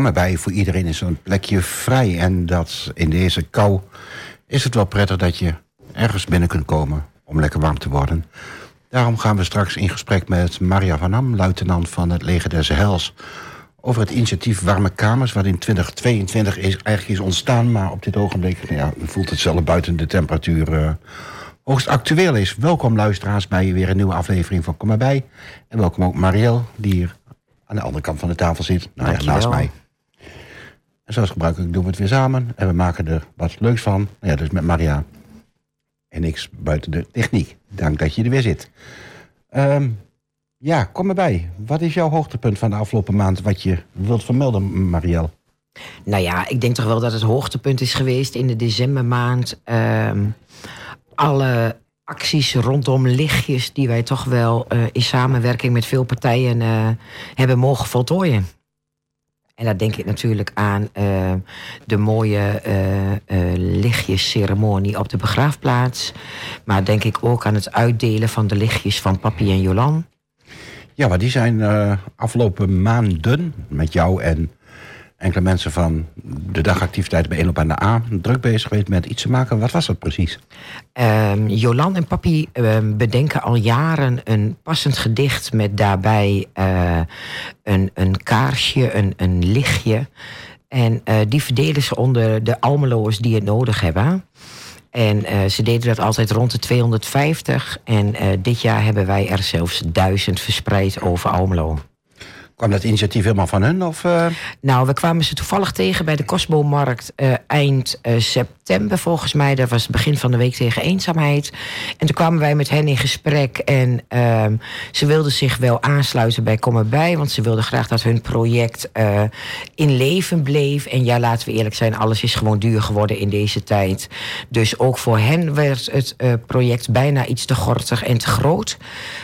kom erbij. Voor iedereen is zo'n plekje vrij. En dat in deze kou is het wel prettig dat je ergens binnen kunt komen om lekker warm te worden. Daarom gaan we straks in gesprek met Maria van Am, luitenant van het Leger des Heils, over het initiatief Warme Kamers, wat in 2022 is, eigenlijk is ontstaan, maar op dit ogenblik ja, voelt het zelf buiten de temperatuur uh, hoogst actueel is. Welkom luisteraars bij weer een nieuwe aflevering van Kom maar bij. En welkom ook Marielle, die hier aan de andere kant van de tafel zit, nou ja, naast mij. En zoals gebruikelijk doen we het weer samen en we maken er wat leuks van. Nou ja, dus met Maria en niks buiten de techniek. Dank dat je er weer zit. Um, ja, kom erbij. Wat is jouw hoogtepunt van de afgelopen maand wat je wilt vermelden, Marielle? Nou ja, ik denk toch wel dat het hoogtepunt is geweest in de decembermaand. Um, alle acties rondom lichtjes die wij toch wel uh, in samenwerking met veel partijen uh, hebben mogen voltooien. En daar denk ik natuurlijk aan uh, de mooie uh, lichtjesceremonie op de begraafplaats. Maar denk ik ook aan het uitdelen van de lichtjes van Papi en Jolan. Ja, maar die zijn afgelopen maanden met jou en enkele mensen van de dagactiviteit bij 1 op aan de A druk bezig geweest met iets te maken. Wat was dat precies? Um, Jolan en Papi um, bedenken al jaren een passend gedicht met daarbij uh, een, een kaarsje, een, een lichtje. En uh, die verdelen ze onder de Almeloers die het nodig hebben. En uh, ze deden dat altijd rond de 250. En dit jaar hebben wij er zelfs duizend verspreid over Almelo. Kwam dat initiatief helemaal van hun? Of, uh... Nou, we kwamen ze toevallig tegen bij de Cosmo-markt uh, eind uh, september volgens mij. Dat was het begin van de week tegen eenzaamheid. En toen kwamen wij met hen in gesprek. En ehm, ze wilden zich wel aansluiten bij Kom erbij. Want ze wilden graag dat hun project in leven bleef. En ja, laten we eerlijk zijn, alles is gewoon duur geworden in deze tijd. Dus ook voor hen werd het project bijna iets te gortig en te groot.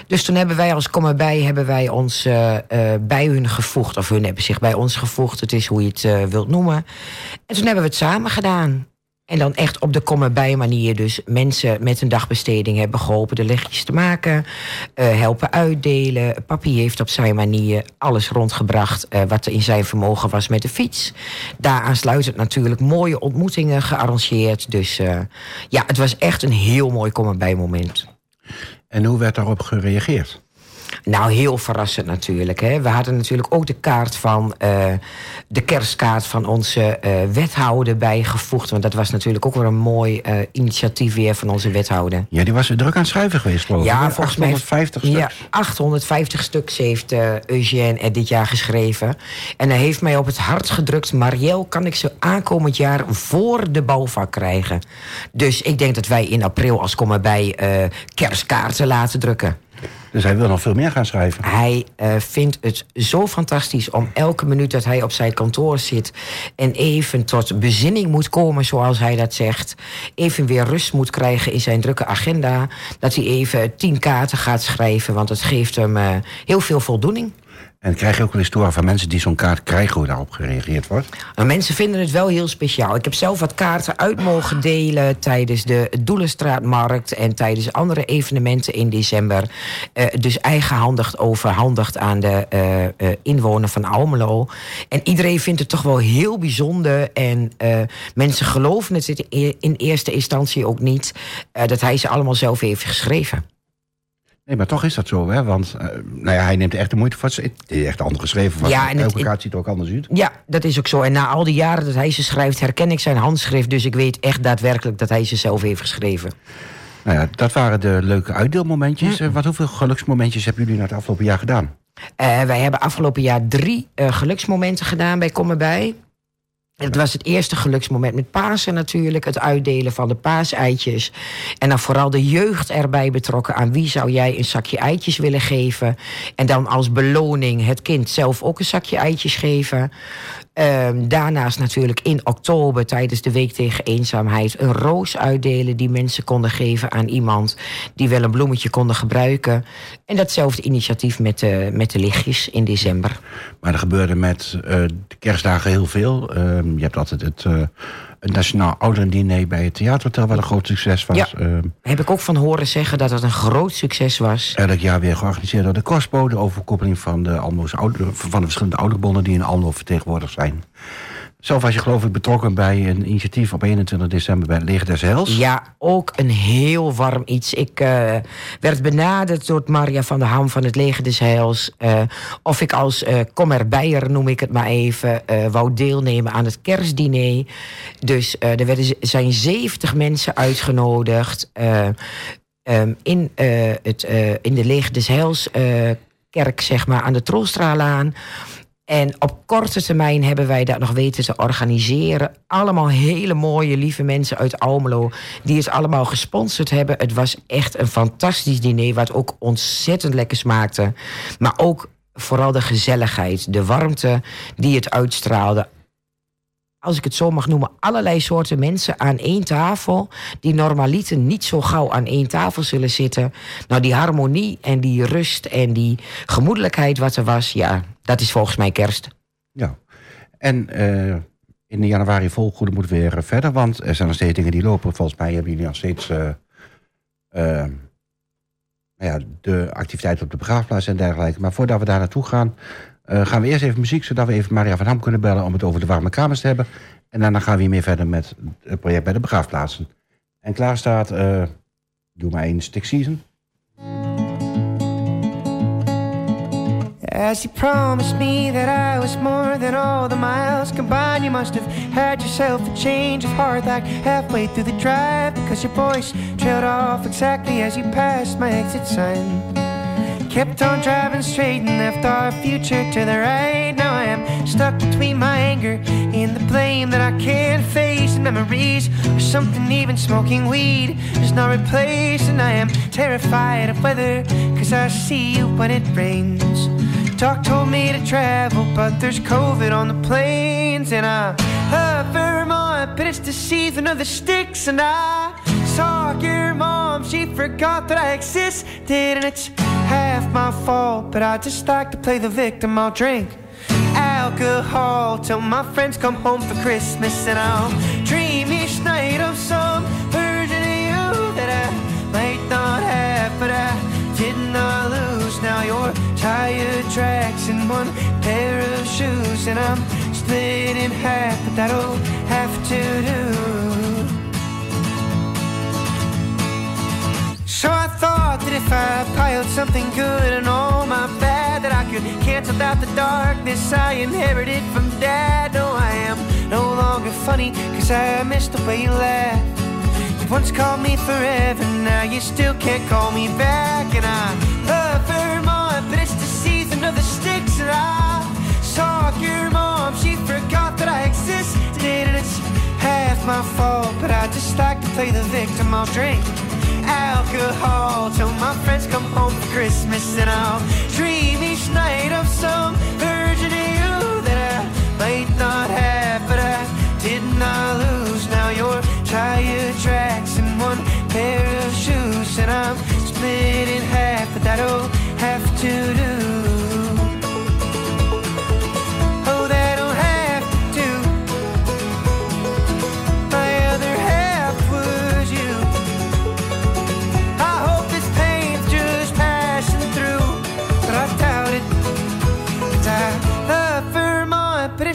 Dus toen hebben wij als Kom erbij hebben wij ons bij hun gevoegd. Of hun hebben zich bij ons gevoegd. Het is hoe je het uh, wilt noemen. En toen hebben we het samen gedaan. En dan echt op de kom bij manier. Dus mensen met een dagbesteding hebben geholpen de lichtjes te maken. Uh, helpen uitdelen. Papi heeft op zijn manier alles rondgebracht. Uh, wat er in zijn vermogen was met de fiets. Daaraan sluitend natuurlijk mooie ontmoetingen gearrangeerd. Dus ja, het was echt een heel mooi kom bij moment. En hoe werd daarop gereageerd? Nou, heel verrassend natuurlijk. Hè. We hadden natuurlijk ook de kaart van uh, de kerstkaart van onze uh, wethouder bijgevoegd. Want dat was natuurlijk ook weer een mooi uh, initiatief weer van onze wethouder. Ja, die was er druk aan het schrijven geweest, geloof ik. Ja, volgens 850 mij, stuks. Ja, 850 stuks heeft Eugène dit jaar geschreven. En hij heeft mij op het hart gedrukt... Marielle, kan ik ze aankomend jaar voor de bouwvak krijgen? Dus ik denk dat wij in april als kom erbij kerstkaarten laten drukken. Dus hij wil nog veel meer gaan schrijven. Hij uh, vindt het zo fantastisch om elke minuut dat hij op zijn kantoor zit en even tot bezinning moet komen, zoals hij dat zegt. Even weer rust moet krijgen in zijn drukke agenda. Dat hij even tien kaarten gaat schrijven, want het geeft hem uh, heel veel voldoening. En krijg je ook wel eens van mensen die zo'n kaart krijgen hoe daarop gereageerd wordt? Mensen vinden het wel heel speciaal. Ik heb zelf wat kaarten uit mogen delen tijdens de Doelenstraatmarkt en tijdens andere evenementen in december. Uh, dus eigenhandig overhandigd aan de uh, inwoner van Almelo. En iedereen vindt het toch wel heel bijzonder. En mensen geloven het in eerste instantie ook niet dat hij ze allemaal zelf heeft geschreven. Nee, maar toch is dat zo, hè? Want uh, nou ja, hij neemt echt de moeite voor. Het is echt anders geschreven. Want ja, en elke kaart ziet er ook anders uit. Ja, dat is ook zo. En na al die jaren dat hij ze schrijft, herken ik zijn handschrift. Dus ik weet echt daadwerkelijk dat hij ze zelf heeft geschreven. Nou ja, dat waren de leuke uitdeelmomentjes. Hm. Wat hoeveel geluksmomentjes hebben jullie nou het afgelopen jaar gedaan? Uh, wij hebben afgelopen jaar drie uh, geluksmomenten gedaan bij Kom erbij. Het was het eerste geluksmoment met Pasen natuurlijk. Het uitdelen van de paaseitjes. En dan vooral de jeugd erbij betrokken. Aan wie zou jij een zakje eitjes willen geven? En dan als beloning het kind zelf ook een zakje eitjes geven. Um, daarnaast natuurlijk in oktober tijdens de Week tegen Eenzaamheid... een roos uitdelen die mensen konden geven aan iemand... die wel een bloemetje konden gebruiken. En datzelfde initiatief met de, met de lichtjes in december. Maar er gebeurde met uh, de kerstdagen heel veel. Uh, je hebt altijd het, uh, het Nationaal Ouderendiner bij het Theaterhotel... wat een groot succes was. Ja. Uh, Heb ik ook van horen zeggen dat het een groot succes was. elk jaar weer georganiseerd door de Kostbo... de overkoppeling van de, Almo's ouder, van de verschillende ouderbonden... die in Almelo vertegenwoordigd zijn. Zelf was je geloof ik betrokken bij een initiatief op 21 december bij het Leger des Heils. Ja, ook een heel warm iets. Ik uh, werd benaderd door Maria van der Ham van het Leger des Heils. Uh, of ik als uh, kommerbijer, noem ik het maar even, wou deelnemen aan het kerstdiner. Dus er werden, zijn 70 mensen uitgenodigd um, in, het, in de Leger des kerk, zeg maar, aan de Trolstraalaan. En op korte termijn hebben wij dat nog weten te organiseren. Allemaal hele mooie, lieve mensen uit Almelo... die het allemaal gesponsord hebben. Het was echt een fantastisch diner... wat ook ontzettend lekker smaakte. Maar ook vooral de gezelligheid, de warmte die het uitstraalde. Als ik het zo mag noemen, allerlei soorten mensen aan één tafel... die normaliter niet zo gauw aan één tafel zullen zitten. Nou, die harmonie en die rust en die gemoedelijkheid wat er was... ja, dat is volgens mij kerst. Ja, en uh, in januari volgoede moet weer verder, want er zijn nog steeds dingen die lopen. Volgens mij hebben jullie nog steeds uh, nou ja, de activiteiten op de begraafplaats en dergelijke. Maar voordat we daar naartoe gaan, gaan we eerst even muziek, zodat we even Maria van Ham kunnen bellen om het over de warme kamers te hebben. En daarna gaan we weer verder met het project bij de begraafplaatsen. En klaar staat, doe maar één stick season. As you promised me that I was more than all the miles combined, you must have had yourself a change of heart like halfway through the drive because your voice trailed off exactly as you passed my exit sign. Kept on driving straight and left our future to the right. Now I am stuck between my anger and the blame that I can't face. And memories or something, even smoking weed does not replace. And I am terrified of weather because I see you when it rains. Doc told me to travel, but there's COVID on the planes. And I love Vermont, but it's the season of the sticks. And I saw your mom, she forgot that I existed. And it's half my fault, but I just like to play the victim. I'll drink alcohol till my friends come home for Christmas. And I'll dream each night of some version of you that I might not have, but I did not lose. Now you're tire tracks and one pair of shoes, and I'm split in half, but that'll have to do. So I thought that if I piled something good and all my bad, that I could cancel out the darkness I inherited from dad. No, I am no longer funny, cause I missed the way you laughed. You once called me forever, now you still can't call me back, and I love Vermont, but it's the season of the sticks, and I saw your mom, she forgot that I existed, and it's half my fault, but I just like to play the victim. I'll drink alcohol till my friends come home for Christmas, and I'll dream each night of some of you that I might not have, but I did not lose. Now you're tire tracks and one pair of shoes, and I'm split in half, but that'll have to do.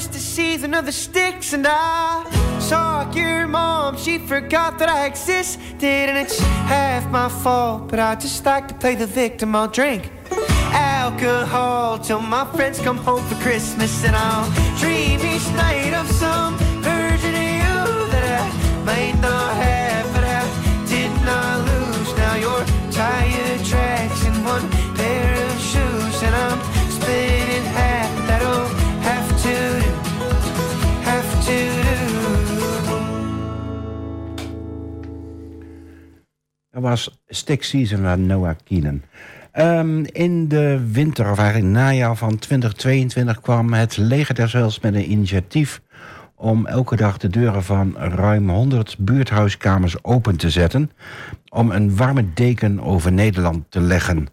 But the season of the sticks, and I saw your mom. She forgot that I existed, and it's half my fault. But I just like to play the victim. I'll drink alcohol till my friends come home for Christmas, and I'll dream each night of some version of you that I might not have, but I did not lose. Now you're tire tracks and one pair of shoes, and I'm split Dat was Stick Season van Noah Keenan. Um, in de winter, of eigenlijk najaar van 2022... kwam het leger des Heils met een initiatief... om elke dag de deuren van ruim 100 buurthuiskamers open te zetten... om een warme deken over Nederland te leggen.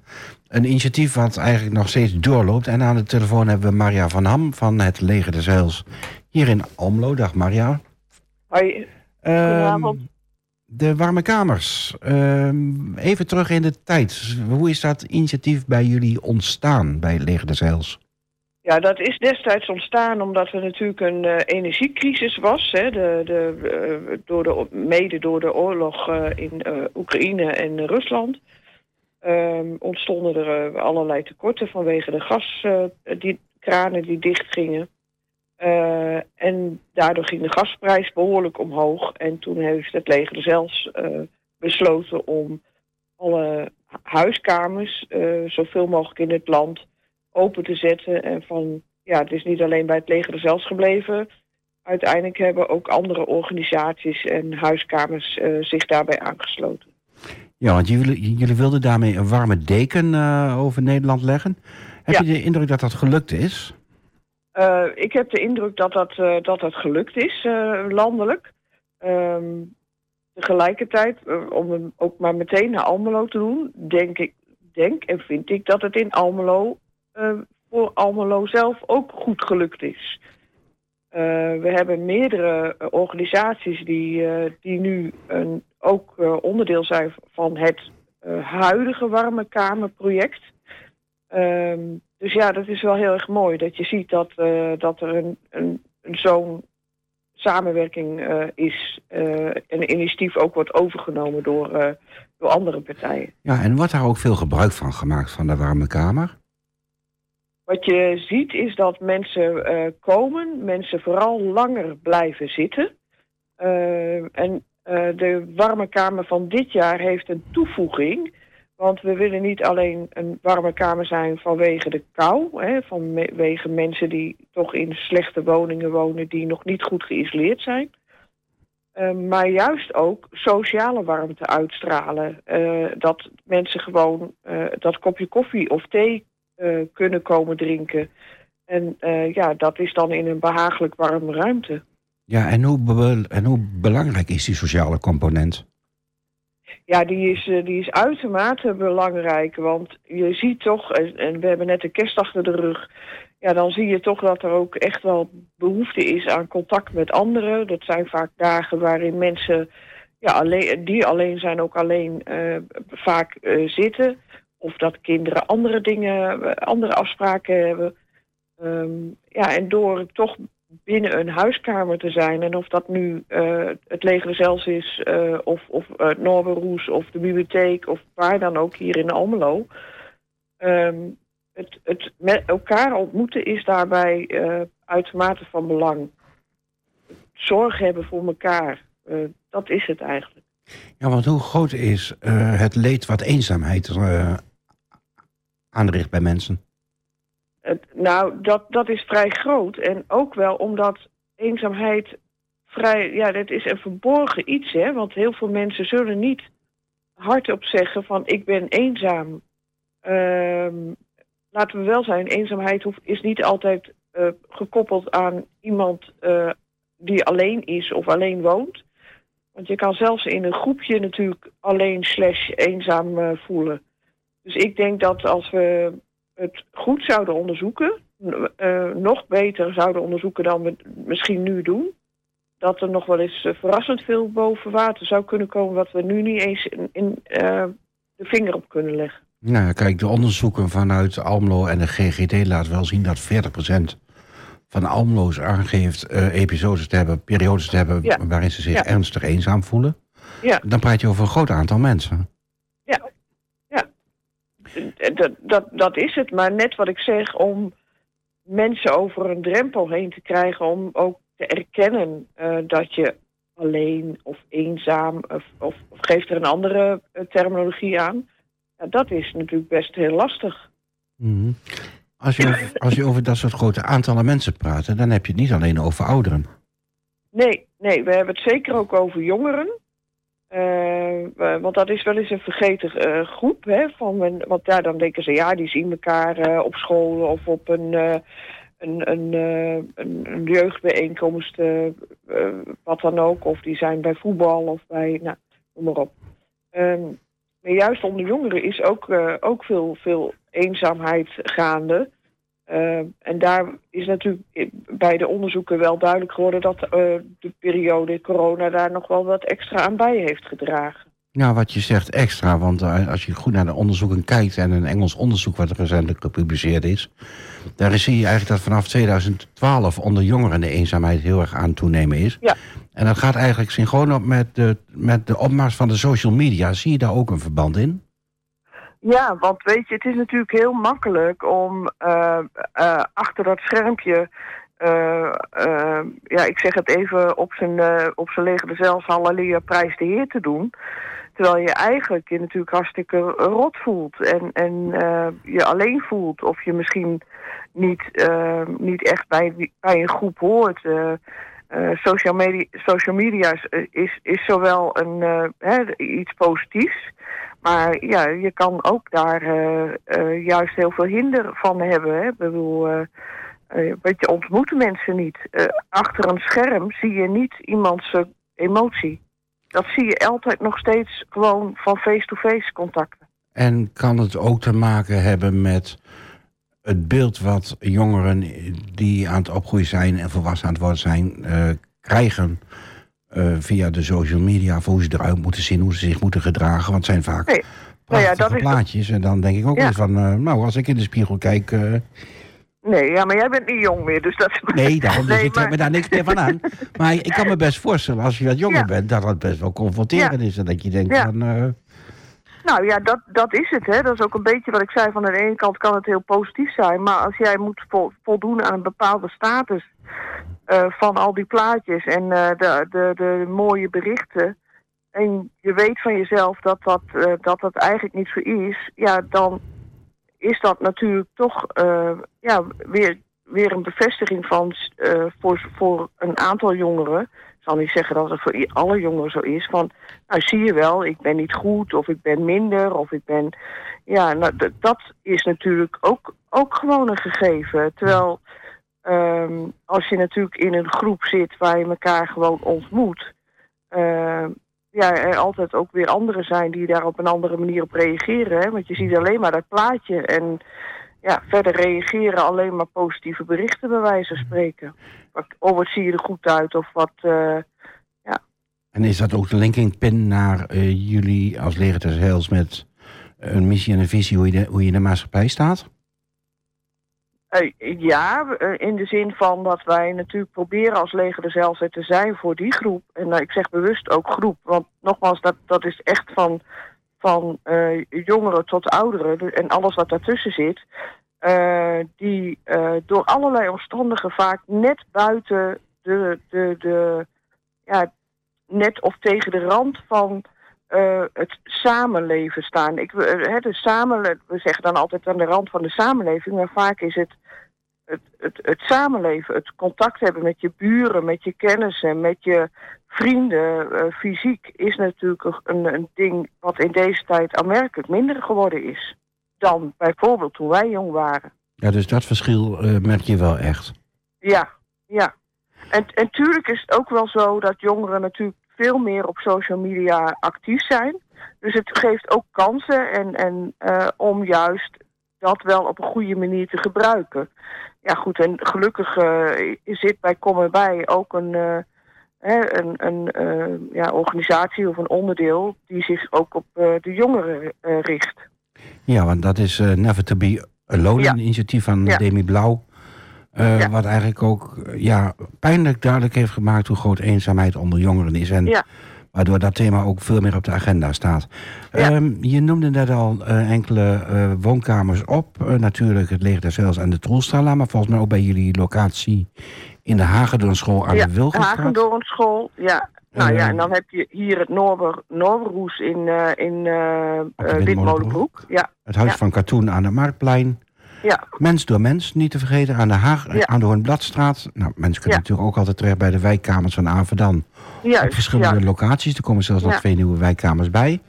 Een initiatief wat eigenlijk nog steeds doorloopt. En aan de telefoon hebben we Maria van Ham van het leger des Heils... hier in Almelo. Dag Maria. Hoi, Ehm, Goedenavond. De warme kamers. Ehm, even terug in de tijd. Hoe is dat initiatief bij jullie ontstaan bij Leger des Heils? Ja, dat is destijds ontstaan omdat er natuurlijk een eh, energiecrisis was. Hè, de, de, eh, door de, mede door de oorlog eh, in Oekraïne en Rusland. Ehm, ontstonden er allerlei tekorten vanwege de gaskranen die, die dichtgingen. Eh, en daardoor ging de gasprijs behoorlijk omhoog. En toen heeft het leger zelfs eh, besloten om alle huiskamers eh, zoveel mogelijk in het land open te zetten. En van, ja, het is niet alleen bij het leger zelfs gebleven. Uiteindelijk hebben ook andere organisaties en huiskamers zich daarbij aangesloten. Ja, want jullie, jullie wilden daarmee een warme deken over Nederland leggen. Heb Ja. je de indruk dat dat gelukt is? Eh, ik heb de indruk dat dat, eh, dat, dat gelukt is, eh, landelijk. Ehm, tegelijkertijd, om hem ook maar meteen naar Almelo te doen, denk ik denk en vind ik dat het in Almelo voor Almelo zelf ook goed gelukt is. We hebben meerdere organisaties die, die nu een, ook onderdeel zijn van het huidige warme kamerproject. Ehm, dus ja, dat is wel heel erg mooi dat je ziet dat, eh, dat er een, een, een zo'n samenwerking eh, is eh, en een initiatief ook wordt overgenomen door, door andere partijen. Ja, en wordt daar ook veel gebruik van gemaakt van de warme kamer? Wat je ziet is dat mensen komen, mensen vooral langer blijven zitten. En de warme kamer van dit jaar heeft een toevoeging. Want we willen niet alleen een warme kamer zijn vanwege de kou, hè, vanwege mensen die toch in slechte woningen wonen die nog niet goed geïsoleerd zijn. Eh, maar juist ook sociale warmte uitstralen. Eh, dat mensen gewoon eh, dat kopje koffie of thee kunnen komen drinken. En ja, dat is dan in een behagelijk warme ruimte. Ja, en hoe, en hoe belangrijk is die sociale component? Ja, die is, eh, die is uitermate belangrijk. Want je ziet toch, en, we hebben net de kerst achter de rug. Ja, dan zie je toch dat er ook echt wel behoefte is aan contact met anderen. Dat zijn vaak dagen waarin mensen ja, alleen, die alleen zijn, ook alleen eh, vaak eh, zitten. Of dat kinderen andere dingen, andere afspraken hebben. Ehm, ja, en door toch binnen een huiskamer te zijn. En of dat nu eh, het leger zelfs is, eh, of, of uh, Noorberoes, of de bibliotheek, of waar dan ook hier in Almelo. Ehm, het, het met elkaar ontmoeten is daarbij eh, uitermate van belang. Zorg hebben voor elkaar, eh, dat is het eigenlijk. Ja, want hoe groot is eh, het leed wat eenzaamheid eh, aanricht bij mensen? Nou, dat, dat is vrij groot. En ook wel omdat eenzaamheid vrij... Ja, dat is een verborgen iets, hè. Want heel veel mensen zullen niet hardop zeggen van... ik ben eenzaam. Ehm, laten we wel zijn, eenzaamheid hoeft, is niet altijd uh, gekoppeld aan iemand uh, die alleen is of alleen woont. Want je kan zelfs in een groepje natuurlijk alleen slash eenzaam uh, voelen. Dus ik denk dat als we het goed zouden onderzoeken, uh, nog beter zouden onderzoeken dan we misschien nu doen, dat er nog wel eens uh, verrassend veel boven water zou kunnen komen wat we nu niet eens in, in uh, de vinger op kunnen leggen. Nou, kijk, de onderzoeken vanuit Almelo en de GGD laten wel zien dat 40% van Almelo's aangeeft uh, episodes te hebben, periodes te hebben ja. waarin ze zich ja. ernstig eenzaam voelen. Ja. Dan praat je over een groot aantal mensen. Ja. Dat, dat, dat is het. Maar net wat ik zeg, om mensen over een drempel heen te krijgen, om ook te erkennen uh, dat je alleen of eenzaam, of, of, of geeft er een andere uh, terminologie aan. Ja, dat is natuurlijk best heel lastig. Mm -hmm. als, je over, als je over dat soort grote aantallen mensen praat, dan heb je het niet alleen over ouderen. Nee, nee, we hebben het zeker ook over jongeren. Uh, want dat is wel eens een vergeten uh, groep. Hè, van want ja, dan denken ze, ja, die zien elkaar uh, op school of op een, een, een, een, een, jeugdbijeenkomst, wat dan ook. Of die zijn bij voetbal of bij, nou, noem maar op. Um, maar juist onder jongeren is ook, ook veel, veel eenzaamheid gaande. Eh, en daar is natuurlijk bij de onderzoeken wel duidelijk geworden dat eh, de periode corona daar nog wel wat extra aan bij heeft gedragen. Ja, wat je zegt extra, want eh, als je goed naar de onderzoeken kijkt... en een Engels onderzoek wat recentelijk gepubliceerd is... daar zie je eigenlijk dat vanaf 2012 onder jongeren de eenzaamheid heel erg aan toenemen is. Ja. En dat gaat eigenlijk synchroon op met de, met de opmars van de social media. Zie je daar ook een verband in? Ja, want weet je, het is natuurlijk heel makkelijk om uh, uh, achter dat schermpje... Uh, ja, ik zeg het even op zijn, op zijn legende zelfs halleluja prijs de heer te doen... Terwijl je eigenlijk je natuurlijk hartstikke rot voelt. En, en je alleen voelt. Of je misschien niet, niet echt bij, bij een groep hoort. Social, media, social media is, is zowel een, hè, iets positiefs... Maar ja, je kan ook daar juist heel veel hinder van hebben. Hè? Bedoel, je ontmoet mensen niet. achter een scherm zie je niet iemands emotie. Dat zie je altijd nog steeds gewoon van face-to-face -face contacten. En kan het ook te maken hebben met het beeld wat jongeren die aan het opgroeien zijn en volwassen aan het worden zijn, krijgen uh, via de social media... voor hoe ze eruit moeten zien, hoe ze zich moeten gedragen. Want het zijn vaak nee. nou ja, dat plaatjes. En dan denk ik ook ja. eens van... Uh, nou, als ik in de spiegel kijk... Nee, ja, maar jij bent niet jong meer, dus dat... Nee, daarom, dus nee, ik maar... trek me daar niks meer van aan. Maar ik kan me best voorstellen, als je wat jonger ja. bent... dat dat best wel confronterend is. En dat je denkt van... Nou ja, dat, dat is het. Hè. Dat is ook een beetje wat ik zei. Van de ene kant kan het heel positief zijn. Maar als jij moet voldoen aan een bepaalde status... Uh, van al die plaatjes en uh, de, de, de mooie berichten... en je weet van jezelf dat dat, uh, dat dat eigenlijk niet zo is... ja, dan is dat natuurlijk toch ja, weer, weer een bevestiging van... voor, voor een aantal jongeren... zal niet zeggen dat het voor alle jongeren zo is... van, nou zie je wel, ik ben niet goed of ik ben minder of ik ben... ja, nou, dat is natuurlijk ook, ook gewoon een gegeven. Terwijl... Um, als je natuurlijk in een groep zit waar je elkaar gewoon ontmoet... Uh, ja, er altijd ook weer anderen zijn die daar op een andere manier op reageren. Hè? Want je ziet alleen maar dat plaatje en ja, verder reageren alleen maar positieve berichten bij wijze van spreken. Of wat zie je er goed uit of wat... Uh, ja. En is dat ook de linking pin naar uh, jullie als Leger des Heils met een missie en een visie hoe je, de, hoe je in de maatschappij staat? Uh, ja, in de zin van dat wij natuurlijk proberen als leger dezelfde te zijn voor die groep. En uh, ik zeg bewust ook groep, want nogmaals, dat, dat is echt van, van uh, jongeren tot ouderen en alles wat daartussen zit. Die door allerlei omstandigheden vaak net buiten de, de, de, ja, net of tegen de rand van uh, het samenleven staan. Ik, de samenle we zeggen dan altijd aan de rand van de samenleving, maar vaak is het het, het het samenleven, het contact hebben met je buren, met je kennissen, met je vrienden, fysiek, is natuurlijk een, een ding wat in deze tijd aanmerkelijk minder geworden is dan bijvoorbeeld toen wij jong waren. Ja, dus dat verschil merk je wel echt. Ja, ja. En, en tuurlijk is het ook wel zo dat jongeren natuurlijk veel meer op social media actief zijn. Dus het geeft ook kansen en, en uh, om juist dat wel op een goede manier te gebruiken. Ja goed, en gelukkig uh, zit bij Kom erbij ook een, uh, hè, een, een ja, organisatie of een onderdeel die zich ook op de jongeren richt. Ja, want dat is Never to be Alone, ja. een initiatief van ja. Demi Blauw. Uh, ja. Wat eigenlijk ook ja, pijnlijk duidelijk heeft gemaakt hoe groot eenzaamheid onder jongeren is. En waardoor dat thema ook veel meer op de agenda staat. Um, je noemde net al uh, enkele woonkamers op. natuurlijk het Leger des Heils en de Troelstrala. Maar volgens mij ook bij jullie locatie in de Hagendoornschool aan ja, de Wilgenstraat. Hagendoornschool, ja. Nou ja, en dan heb je hier het Noorber, Noorberhoes in, in Witmolenbroek. Ja. Het Huis van Katoen aan het Marktplein. Ja. Mens door mens, niet te vergeten, aan de, Haag, ja. aan de Hoornbladstraat. Nou, mensen kunnen ja. natuurlijk ook altijd terecht bij de wijkkamers van Avedan. Juist, Op verschillende locaties. Er komen zelfs nog twee nieuwe wijkkamers bij.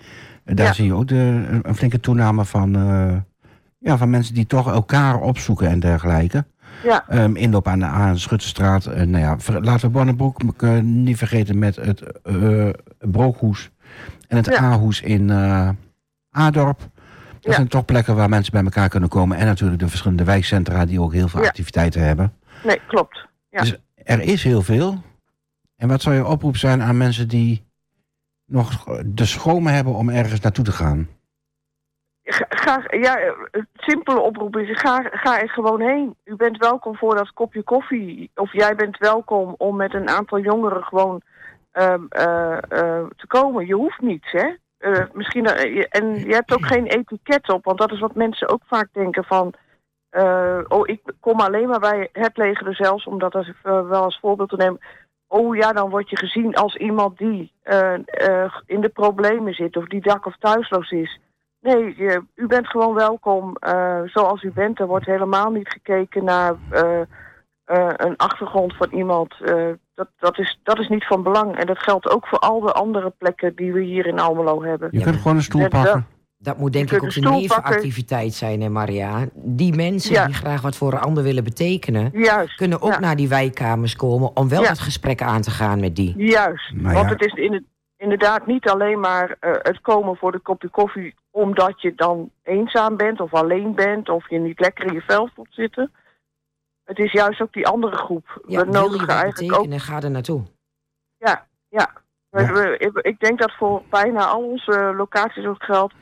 Daar zie je ook de, een flinke toename van, uh, ja, van mensen die toch elkaar opzoeken en dergelijke. Ja. Um, inloop aan de Aan Schuttenstraat. Uh, nou ja, ver, laten we Bonnenbroek uh, niet vergeten met het Brookhoes en het A-hoes in Adorp. Dat zijn toch plekken waar mensen bij elkaar kunnen komen. En natuurlijk de verschillende wijkcentra die ook heel veel Ja. activiteiten hebben. Nee, klopt. Ja. Dus er is heel veel. En wat zou je oproep zijn aan mensen die nog de schromen hebben om ergens naartoe te gaan? Ga, ja, het simpele oproep is, ga, ga er gewoon heen. U bent welkom voor dat kopje koffie. Of jij bent welkom om met een aantal jongeren gewoon ehm, eh, eh, te komen. Je hoeft niets, hè. Eh, misschien, en je hebt ook geen etiket op, want dat is wat mensen ook vaak denken van... oh, ik kom alleen maar bij het leger zelfs, om dat als, wel als voorbeeld te nemen. Oh ja, dan word je gezien als iemand die in de problemen zit of die dak- of thuisloos is. Nee, je- u bent gewoon welkom eh, zoals u bent. Er wordt helemaal niet gekeken naar eh, eh, een achtergrond van iemand. Eh, dat, dat, is, dat is niet van belang. En dat geldt ook voor al de andere plekken die we hier in Almelo hebben. Je Ja, kunt gewoon een stoel Dat- pakken. Dat moet denk Je ik kunt ook een een stoel pakken. nevenactiviteit zijn, hè Maria? Die mensen Ja. die graag wat voor een ander willen betekenen... Juist. kunnen ook ja. naar die wijkkamers komen... om wel Ja. het gesprek aan te gaan met die. Juist. Nou Want het is in het, inderdaad niet alleen maar eh, het komen voor de kopje koffie... omdat je dan eenzaam bent of alleen bent... of je niet lekker in je vel voelt zitten. Het is juist ook die andere groep. Ja, we wil je nodigen eigenlijk ook betekenen, ga er naartoe. Ja, ja. We- Ja. we- ik- ik denk dat voor bijna al onze locaties ook geldt.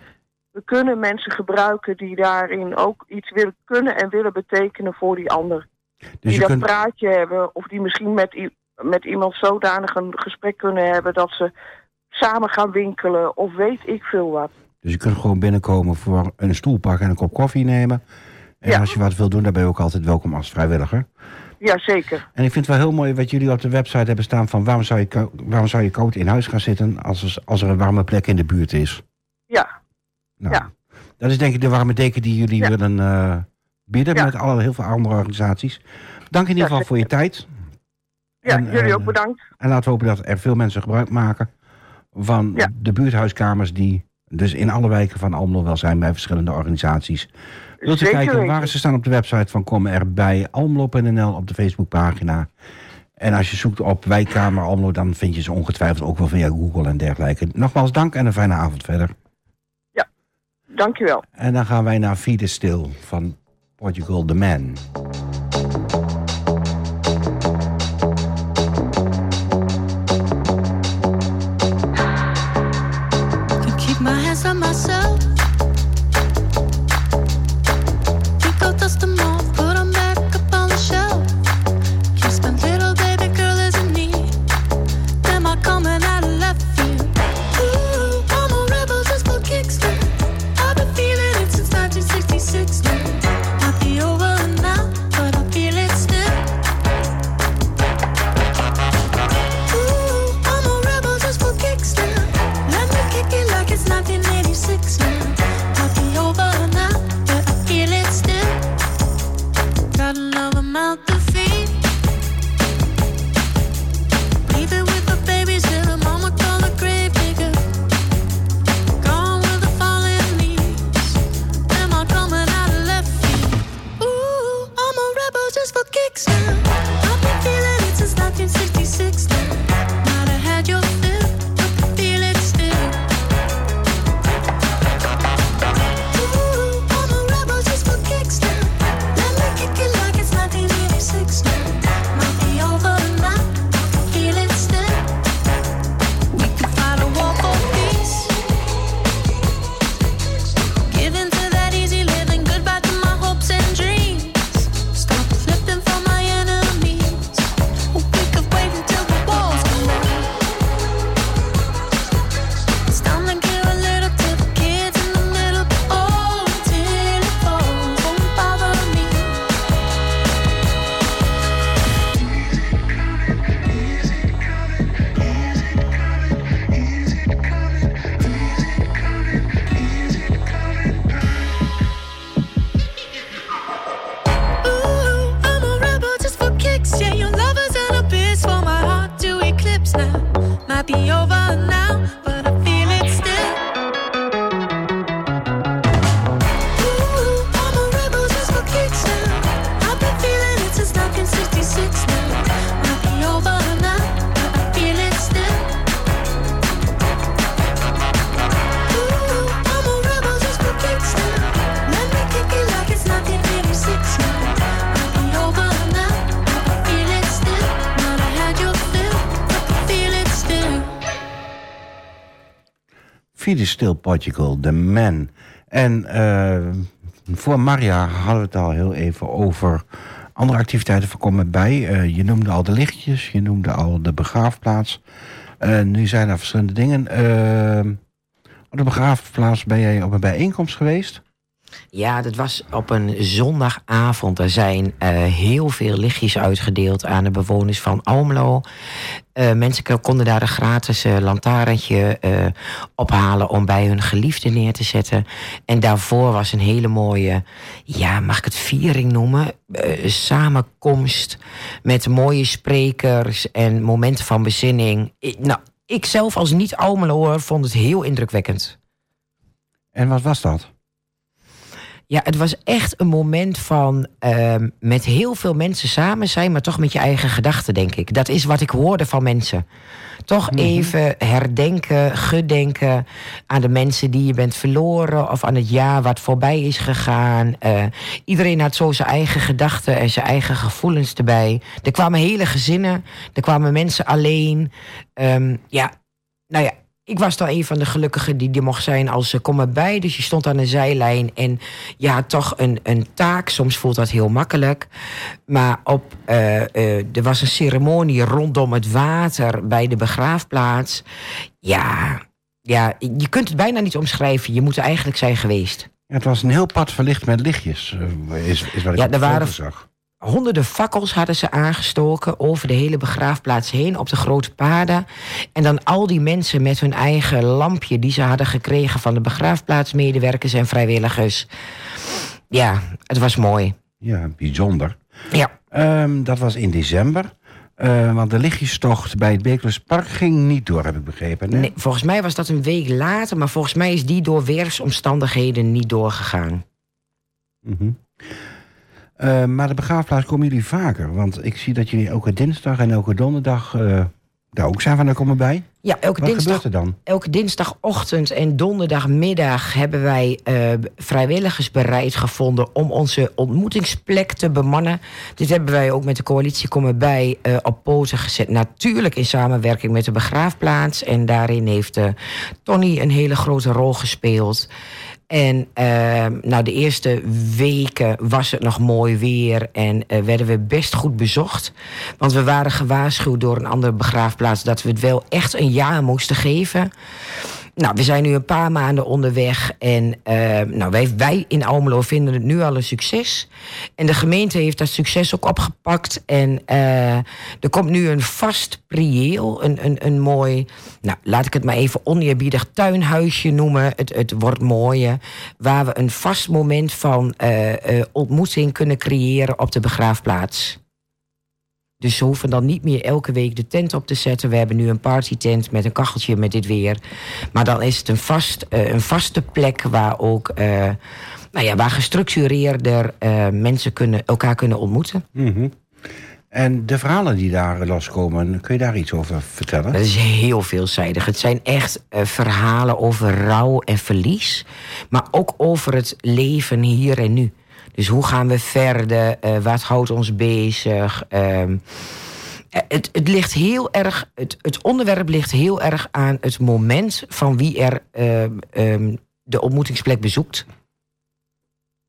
We kunnen mensen gebruiken die daarin ook iets willen kunnen en willen betekenen voor die ander. Dus die je dat kunt, praatje hebben of die misschien met, met iemand zodanig een gesprek kunnen hebben dat ze samen gaan winkelen of weet ik veel wat. dus je kunt gewoon binnenkomen voor een stoel pakken en een kop koffie nemen. En Ja. als je wat wil doen, dan ben je ook altijd welkom als vrijwilliger. Ja, zeker. En ik vind het wel heel mooi wat jullie op de website hebben staan van waarom zou je, waarom zou je koud in huis gaan zitten als er, als er een warme plek in de buurt is. Ja, Nou, Ja. Dat is denk ik de warme deken die jullie Ja. willen eh, bieden Ja. met alle, heel veel andere organisaties. Dank in ieder geval voor je tijd. ja En, jullie eh, ook bedankt. En laten we hopen dat er veel mensen gebruik maken van Ja. de buurthuiskamers die dus in alle wijken van Almelo wel zijn bij verschillende organisaties. Wilt u Zeker kijken weten. waar ze staan op de website van Kom erbij Almelo.nl op de Facebookpagina. En als je zoekt op wijkkamer Almelo, dan vind je ze ongetwijfeld ook wel via Google en dergelijke. Nogmaals dank en een fijne avond verder. Dankjewel. En dan gaan wij naar Feed It Still van Portugal The Man. Fide Still Portugal, The Man. En eh, voor Maria hadden we het al heel even over andere activiteiten voor Kom bij. Eh, je noemde al de lichtjes, je noemde al de begraafplaats. Eh, nu zijn er verschillende dingen. Op de begraafplaats ben jij op een bijeenkomst geweest. Ja, dat was op een zondagavond. Er zijn eh, heel veel lichtjes uitgedeeld aan de bewoners van Almelo. Eh, mensen konden daar een gratis eh, lantaarntje ophalen om bij hun geliefde neer te zetten. En daarvoor was een hele mooie, ja, mag ik het viering noemen? Samenkomst met mooie sprekers en momenten van bezinning. Ik, nou, ik zelf als niet-Almeloer vond het heel indrukwekkend. En wat was dat? Ja, het was echt een moment van ehm, met heel veel mensen samen zijn, maar toch met je eigen gedachten, denk ik. Dat is wat ik hoorde van mensen. Toch even herdenken, gedenken aan de mensen die je bent verloren of aan het jaar wat voorbij is gegaan. Eh, iedereen had zo zijn eigen gedachten en zijn eigen gevoelens erbij. Er kwamen hele gezinnen, er kwamen mensen alleen. Ehm, ja, nou ja, ik was dan een van de gelukkigen die die mocht zijn als ze kom erbij. Dus je stond aan de zijlijn en had toch een, een taak. Soms voelt dat heel makkelijk. Maar op, eh, eh, er was een ceremonie rondom het water bij de begraafplaats. Ja, ja, je kunt het bijna niet omschrijven. Je moet er eigenlijk zijn geweest. Ja, het was een heel pad verlicht met lichtjes, eh, is, is wat ik Ja, er waren- zag. Honderden fakkels hadden ze aangestoken over de hele begraafplaats heen op de grote paden. En dan al die mensen met hun eigen lampje die ze hadden gekregen van de begraafplaatsmedewerkers en vrijwilligers. Ja, het was mooi. Ja, bijzonder. Ja, Ehm, dat was in december. Eh, want de lichtjestocht bij het Beeklerspark ging niet door, heb ik begrepen. hè? nee, volgens mij was dat een week later, maar volgens mij is die door weersomstandigheden niet doorgegaan. Mhm. Eh, maar de begraafplaats komen jullie vaker. Want ik zie dat jullie elke dinsdag en elke donderdag eh, daar ook zijn van daar komen bij. Ja, elke Wat dinsdag gebeurt er dan? Elke dinsdagochtend en donderdagmiddag hebben wij eh, vrijwilligers bereid gevonden om onze ontmoetingsplek te bemannen. Dit hebben wij ook met de coalitie Komen bij op poten gezet. Natuurlijk in samenwerking met de begraafplaats. En daarin heeft Tony een hele grote rol gespeeld. En eh, nou, de eerste weken was het nog mooi weer en eh, werden we best goed bezocht. Want we waren gewaarschuwd door een andere begraafplaats dat we het wel echt een jaar moesten geven. Nou, we zijn nu een paar maanden onderweg en eh, nou, wij, wij in Almelo vinden het nu al een succes. En de gemeente heeft dat succes ook opgepakt. En eh, er komt nu een vast prieel, een, een, een mooi, nou, laat ik het maar even oneerbiedig tuinhuisje noemen. Het, het wordt mooier, waar we een vast moment van eh, eh, ontmoeting kunnen creëren op de begraafplaats. Dus ze hoeven dan niet meer elke week de tent op te zetten. We hebben nu een partytent met een kacheltje met dit weer. Maar dan is het een, vast, eh, een vaste plek waar ook eh, nou ja, waar gestructureerder eh, mensen kunnen, elkaar kunnen ontmoeten. Mhm. En de verhalen die daar loskomen, kun je daar iets over vertellen? Dat is heel veelzijdig. Het zijn echt verhalen over rouw en verlies. Maar ook over het leven hier en nu. Dus hoe gaan we verder? Eh, wat houdt ons bezig? Ehm, eh, het, het, ligt heel erg, het, het onderwerp ligt heel erg aan het moment van wie er ehm, ehm, de ontmoetingsplek bezoekt.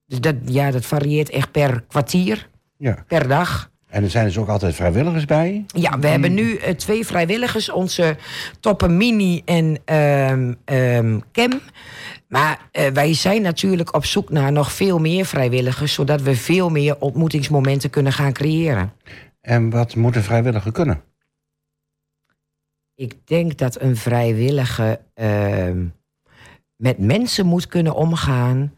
Dus dat, ja, dat varieert echt per kwartier, Ja. per dag. En er zijn dus ook altijd vrijwilligers bij. Ja, we hebben nu eh, twee vrijwilligers, onze Toppen Mini en ehm ehm, Cam. Maar eh, wij zijn natuurlijk op zoek naar nog veel meer vrijwilligers, zodat we veel meer ontmoetingsmomenten kunnen gaan creëren. En wat moet een vrijwilliger kunnen? Ik denk dat een vrijwillige ehm, met mensen moet kunnen omgaan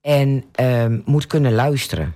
en ehm, moet kunnen luisteren.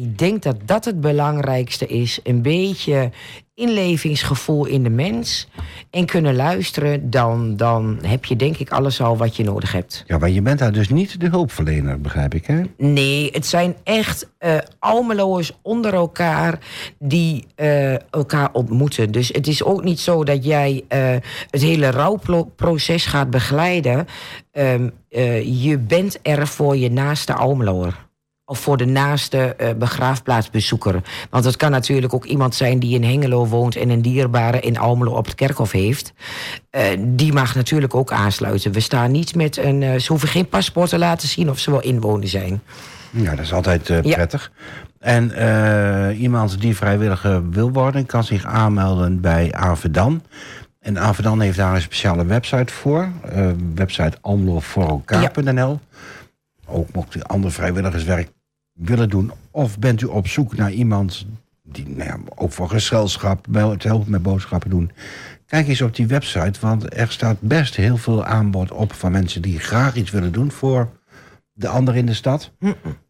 Ik denk dat dat het belangrijkste is. Een beetje inlevingsgevoel in de mens en kunnen luisteren. Dan, dan heb je denk ik alles al wat je nodig hebt. Ja, maar je bent daar dus niet de hulpverlener, begrijp ik, hè? Nee, het zijn echt eh Almeloers onder elkaar die eh, elkaar ontmoeten. Dus het is ook niet zo dat jij eh, het hele rouwproces gaat begeleiden. Ehm, eh, je bent er voor je naaste Almeloer. Of voor de naaste eh, begraafplaatsbezoeker. Want het kan natuurlijk ook iemand zijn die in Hengelo woont en een dierbare in Almelo op het kerkhof heeft. Eh, die mag natuurlijk ook aansluiten. We staan niet met een. eh, ze hoeven geen paspoort te laten zien of ze wel inwoner zijn. Ja, dat is altijd Ja. prettig. En iemand die vrijwilliger wil worden, kan zich aanmelden bij Avedan. En Avedan heeft daar een speciale website voor. website almelovoorelkaar.nl. Ook mocht u ander vrijwilligerswerk willen doen. Of bent u op zoek naar iemand die nou ja, ook voor gezelschap, het helpt met boodschappen doen. Kijk eens op die website, want er staat best heel veel aanbod op van mensen die graag iets willen doen voor de ander in de stad.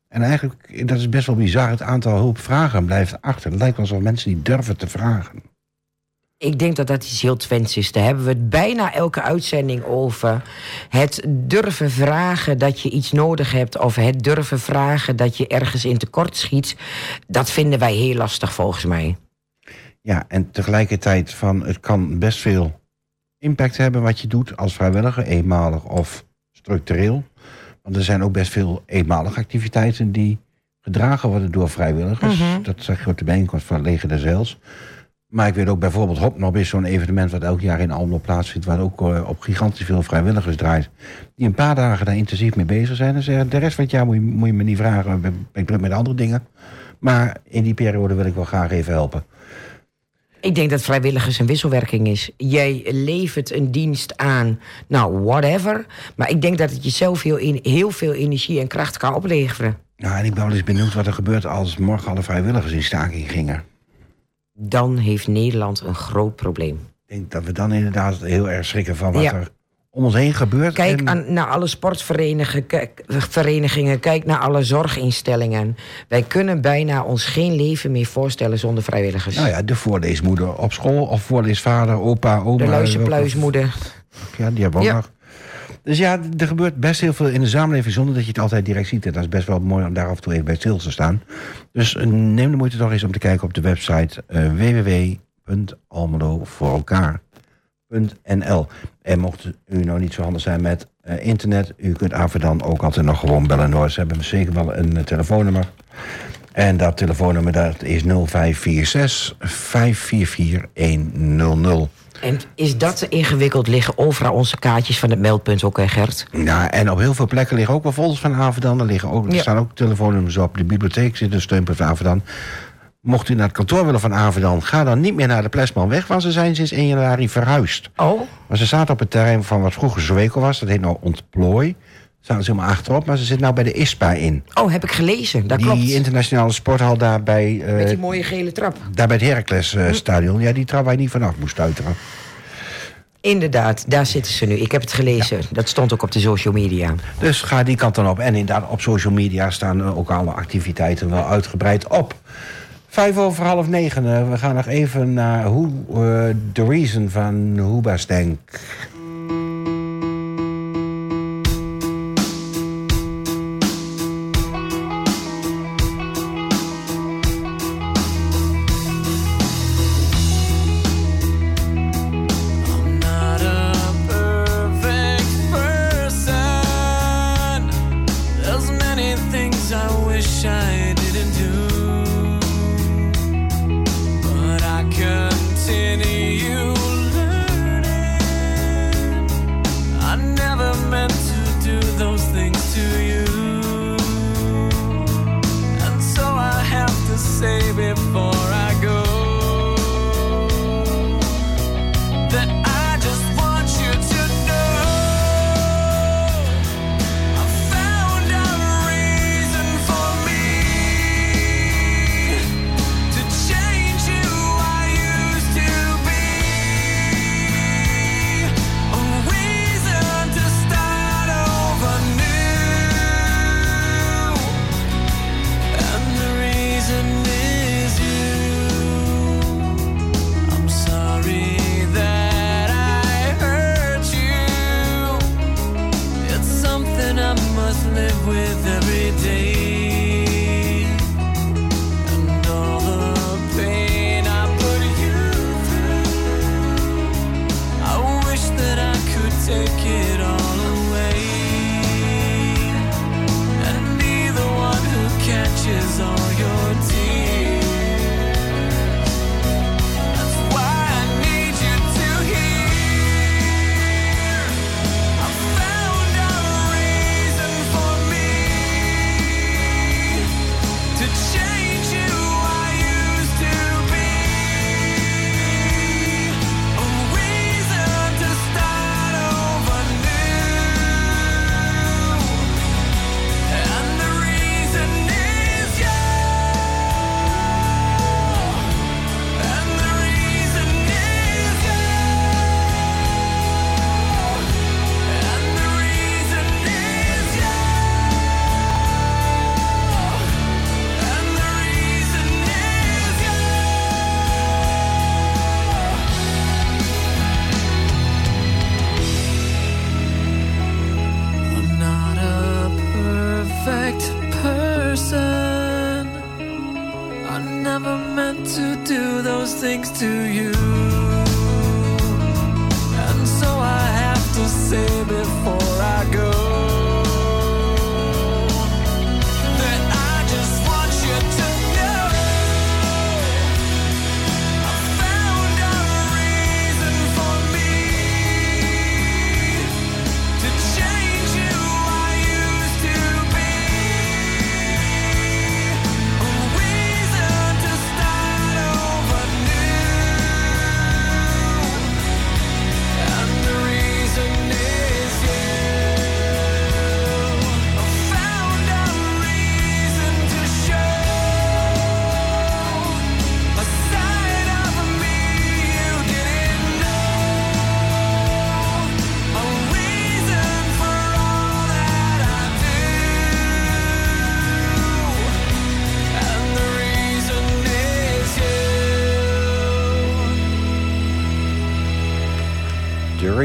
En eigenlijk, dat is best wel bizar, het aantal hulpvragen blijft achter. Het lijkt wel alsof mensen niet durven te vragen. Ik denk dat dat iets heel Twents is. Daar hebben we het bijna elke uitzending over. Het durven vragen dat je iets nodig hebt... of het durven vragen dat je ergens in tekort schiet... dat vinden wij heel lastig volgens mij. Ja, en tegelijkertijd van, het kan best veel impact hebben wat je doet als vrijwilliger, eenmalig of structureel. Want er zijn ook best veel eenmalige activiteiten die gedragen worden door vrijwilligers. Dat zeg je op de bijeenkomst van Leger des Heils. Maar ik weet ook bijvoorbeeld Hopnop is zo'n evenement wat elk jaar in Almelo plaatsvindt, waar ook eh, op gigantisch veel vrijwilligers draait. Die een paar dagen daar intensief mee bezig zijn. En zeggen, de rest van het jaar moet je, moet je me niet vragen, ik ben ik druk met andere dingen. Maar in die periode wil ik wel graag even helpen. Ik denk dat vrijwilligers een wisselwerking is. Jij levert een dienst aan, nou, whatever. Maar ik denk dat het jezelf heel, in, heel veel energie en kracht kan opleveren. Nou, en ik ben wel eens benieuwd wat er gebeurt als morgen alle vrijwilligers in staking gingen. Dan heeft Nederland een groot probleem. Ik denk dat we dan inderdaad heel erg schrikken van wat Ja. er om ons heen gebeurt. Kijk En- aan, naar alle sportverenigingen, kijk, naar alle zorginstellingen. Wij kunnen bijna ons geen leven meer voorstellen zonder vrijwilligers. Nou ja, de voorleesmoeder op school of voorleesvader, opa, oma. de luisterpluismoeder. Ja, die hebben we ook nog. Dus ja, er gebeurt best heel veel in de samenleving zonder dat je het altijd direct ziet. En dat is best wel mooi om daar af en toe even bij stil te staan. Dus eh, neem de moeite toch eens om te kijken op de website uh, www.almelovoorelkaar.nl. En mocht u nou niet zo handig zijn met eh, internet, u kunt Avedan ook altijd nog gewoon bellen hoor. Ze hebben zeker wel een eh, telefoonnummer. En dat telefoonnummer dat is 0546 544 100. En is dat ingewikkeld? Liggen overal onze kaartjes van het meldpunt ook, hè Gert? Ja, en op heel veel plekken liggen ook wel folders van Avedan. Er, liggen ook, er Ja. staan ook telefoonnummers op. De bibliotheek zit een steunpunt van Avedan. Mocht u naar het kantoor willen van Avedan, ga dan niet meer naar de Plesmanweg, want ze zijn sinds 1 januari verhuisd. Oh, Maar ze zaten op het terrein van wat vroeger Zweco was, dat heet nou Ontplooi. Staan ze helemaal achterop, maar ze zitten nou bij de ISPA in. oh heb ik gelezen. Dat die klopt. internationale sporthal daar bij, eh, Met die mooie gele trap. daar bij het Heracles eh, stadion. Ja, die trap waar je niet vanaf moest stuiteren. Inderdaad, daar zitten ze nu. Ik heb het gelezen. Dat stond ook op de social media. Dus ga die kant dan op. En inderdaad, op social media staan eh, ook alle activiteiten wel uitgebreid op. Vijf over half negen. we gaan nog even naar hoe, eh, The Reason van Hoebastank.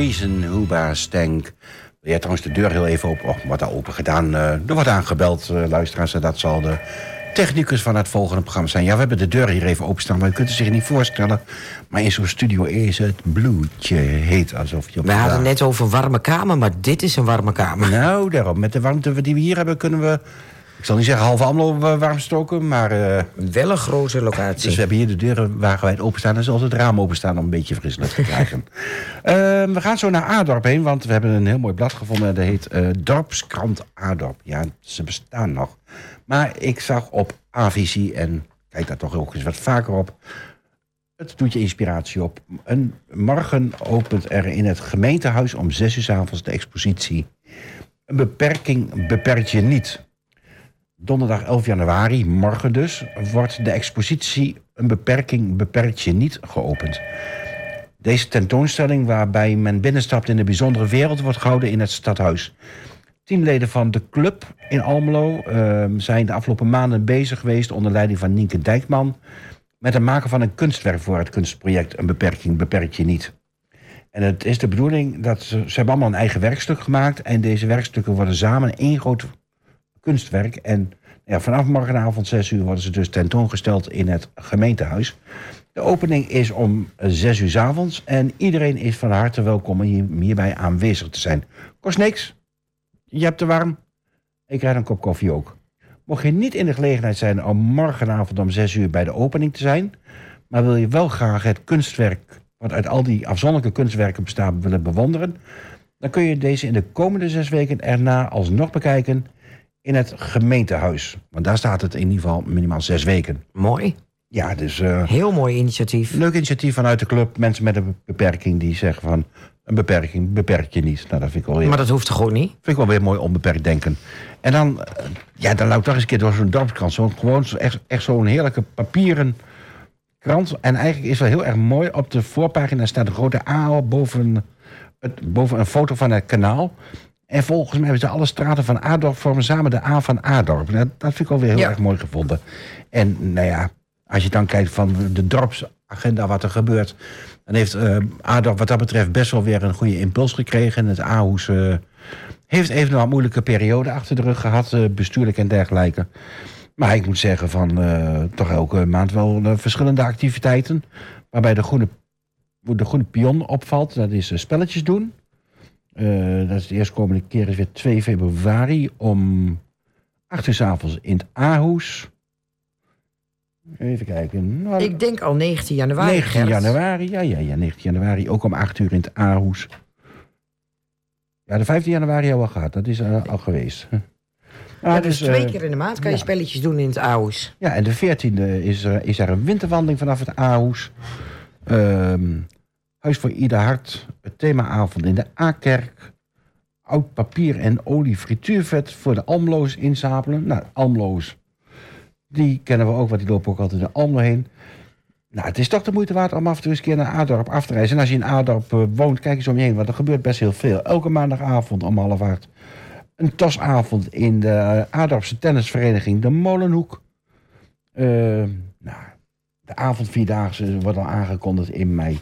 Reason, Huba Stank. Wil jij trouwens de deur heel even open? Oh, wordt daar open gedaan. Eh, er wordt aangebeld, eh, luisteraars. En dat zal de technicus van het volgende programma zijn. Ja, we hebben de deur hier even openstaan. Maar je kunt het zich niet voorstellen. Maar in zo'n studio is het bloedje heet. Alsof je op We hadden net over warme kamer, maar dit is een warme kamer. Nou, daarom. Met de warmte die we hier hebben kunnen we... Ik zal niet zeggen half Amlo warm stoken, maar... eh, Wel een grote locatie. dus we hebben hier de deuren wagenwijd openstaan... en zelfs het raam openstaan om een beetje fris lucht te krijgen. Eh, we gaan zo naar Adorp heen, want we hebben een heel mooi blad gevonden. Dat heet eh, Dorpskrant Adorp. Ja, ze bestaan nog. Maar ik zag op Avisie, en kijk daar toch ook eens wat vaker op... Het doet je inspiratie op. Een morgen opent er in het gemeentehuis om zes uur 's avonds de expositie. Een beperking beperkt je niet. Donderdag 11 januari, morgen dus, wordt de expositie Een beperking beperkt je niet geopend. Deze tentoonstelling, waarbij men binnenstapt in de bijzondere wereld, wordt gehouden in het stadhuis. Tien leden van de club in Almelo eh, zijn de afgelopen maanden bezig geweest onder leiding van Nienke Dijkman met het maken van een kunstwerk voor het kunstproject Een beperking beperkt je niet. En het is de bedoeling dat ze, ze hebben allemaal een eigen werkstuk gemaakt en deze werkstukken worden samen één groot kunstwerk. En ja, vanaf morgenavond 6 uur worden ze dus tentoongesteld in het gemeentehuis. De opening is om 6 uur 's avonds en iedereen is van harte welkom om hier, hierbij aanwezig te zijn. Kost niks. Je hebt te warm. Ik krijg een kop koffie ook. Mocht je niet in de gelegenheid zijn om morgenavond om 6 uur bij de opening te zijn, maar wil je wel graag het kunstwerk, wat uit al die afzonderlijke kunstwerken bestaat, willen bewonderen, dan kun je deze in de komende zes weken erna alsnog bekijken in het gemeentehuis. Want daar staat het in ieder geval minimaal zes weken. Mooi. Ja, dus eh, Heel mooi initiatief. leuk initiatief vanuit de club. Mensen met een beperking die zeggen van een beperking beperk je niet. Nou, dat vind ik wel weer, Maar dat hoeft toch gewoon niet? vind ik wel weer mooi onbeperkt denken. En dan, eh, ja, dan loop ik toch eens een keer door zo'n dorpskrant. Zo'n gewoon echt, echt zo'n heerlijke papieren krant. En eigenlijk is wel heel erg mooi. Op de voorpagina staat een grote A op boven, het, boven een foto van het kanaal. En volgens mij hebben ze alle straten van Adorp vormen samen de A van Adorp. Dat, dat vind ik wel weer heel Ja. erg mooi gevonden. En nou ja, als je dan kijkt van de dorpsagenda, wat er gebeurt... dan heeft eh Adorp wat dat betreft best wel weer een goede impuls gekregen. En het Aarhus eh, heeft even een wat moeilijke periode achter de rug gehad, eh, bestuurlijk en dergelijke. Maar ik moet zeggen van toch elke maand wel verschillende activiteiten. Waarbij de groene, de groene pion opvalt, dat is spelletjes doen. Eh, dat is de eerstkomende keer is weer 2 februari om 8 uur s avonds in het Aarhus. Even kijken. Nou, Ik denk al 19 januari. 19 Gert. januari, ja, ja, ja, 19 januari, ook om 8 uur in het Aarhus. Ja, de 15 januari hebben we al gehad, dat is eh, al geweest. Ja, dus twee eh, keer in de maand kan je spelletjes doen in het Aarhus. Ja, en de 14e is er, is er een winterwandeling vanaf het Aarhus. Ehm, Huis voor Ieder Hart, het themaavond in de A-kerk. Oud papier en olie frituurvet voor de Almloos inzapelen. Nou, Almloos, die kennen we ook, want die lopen ook altijd naar Almelo heen. Nou, het is toch de moeite waard om af en toe eens een keer naar Adorp af te reizen. En als je in Adorp eh, woont, kijk eens om je heen, want er gebeurt best heel veel. Elke maandagavond om half. Een tasavond in de Adorpse tennisvereniging De Molenhoek. Eh, nou, de avondvierdaagse wordt al aangekondigd in mei.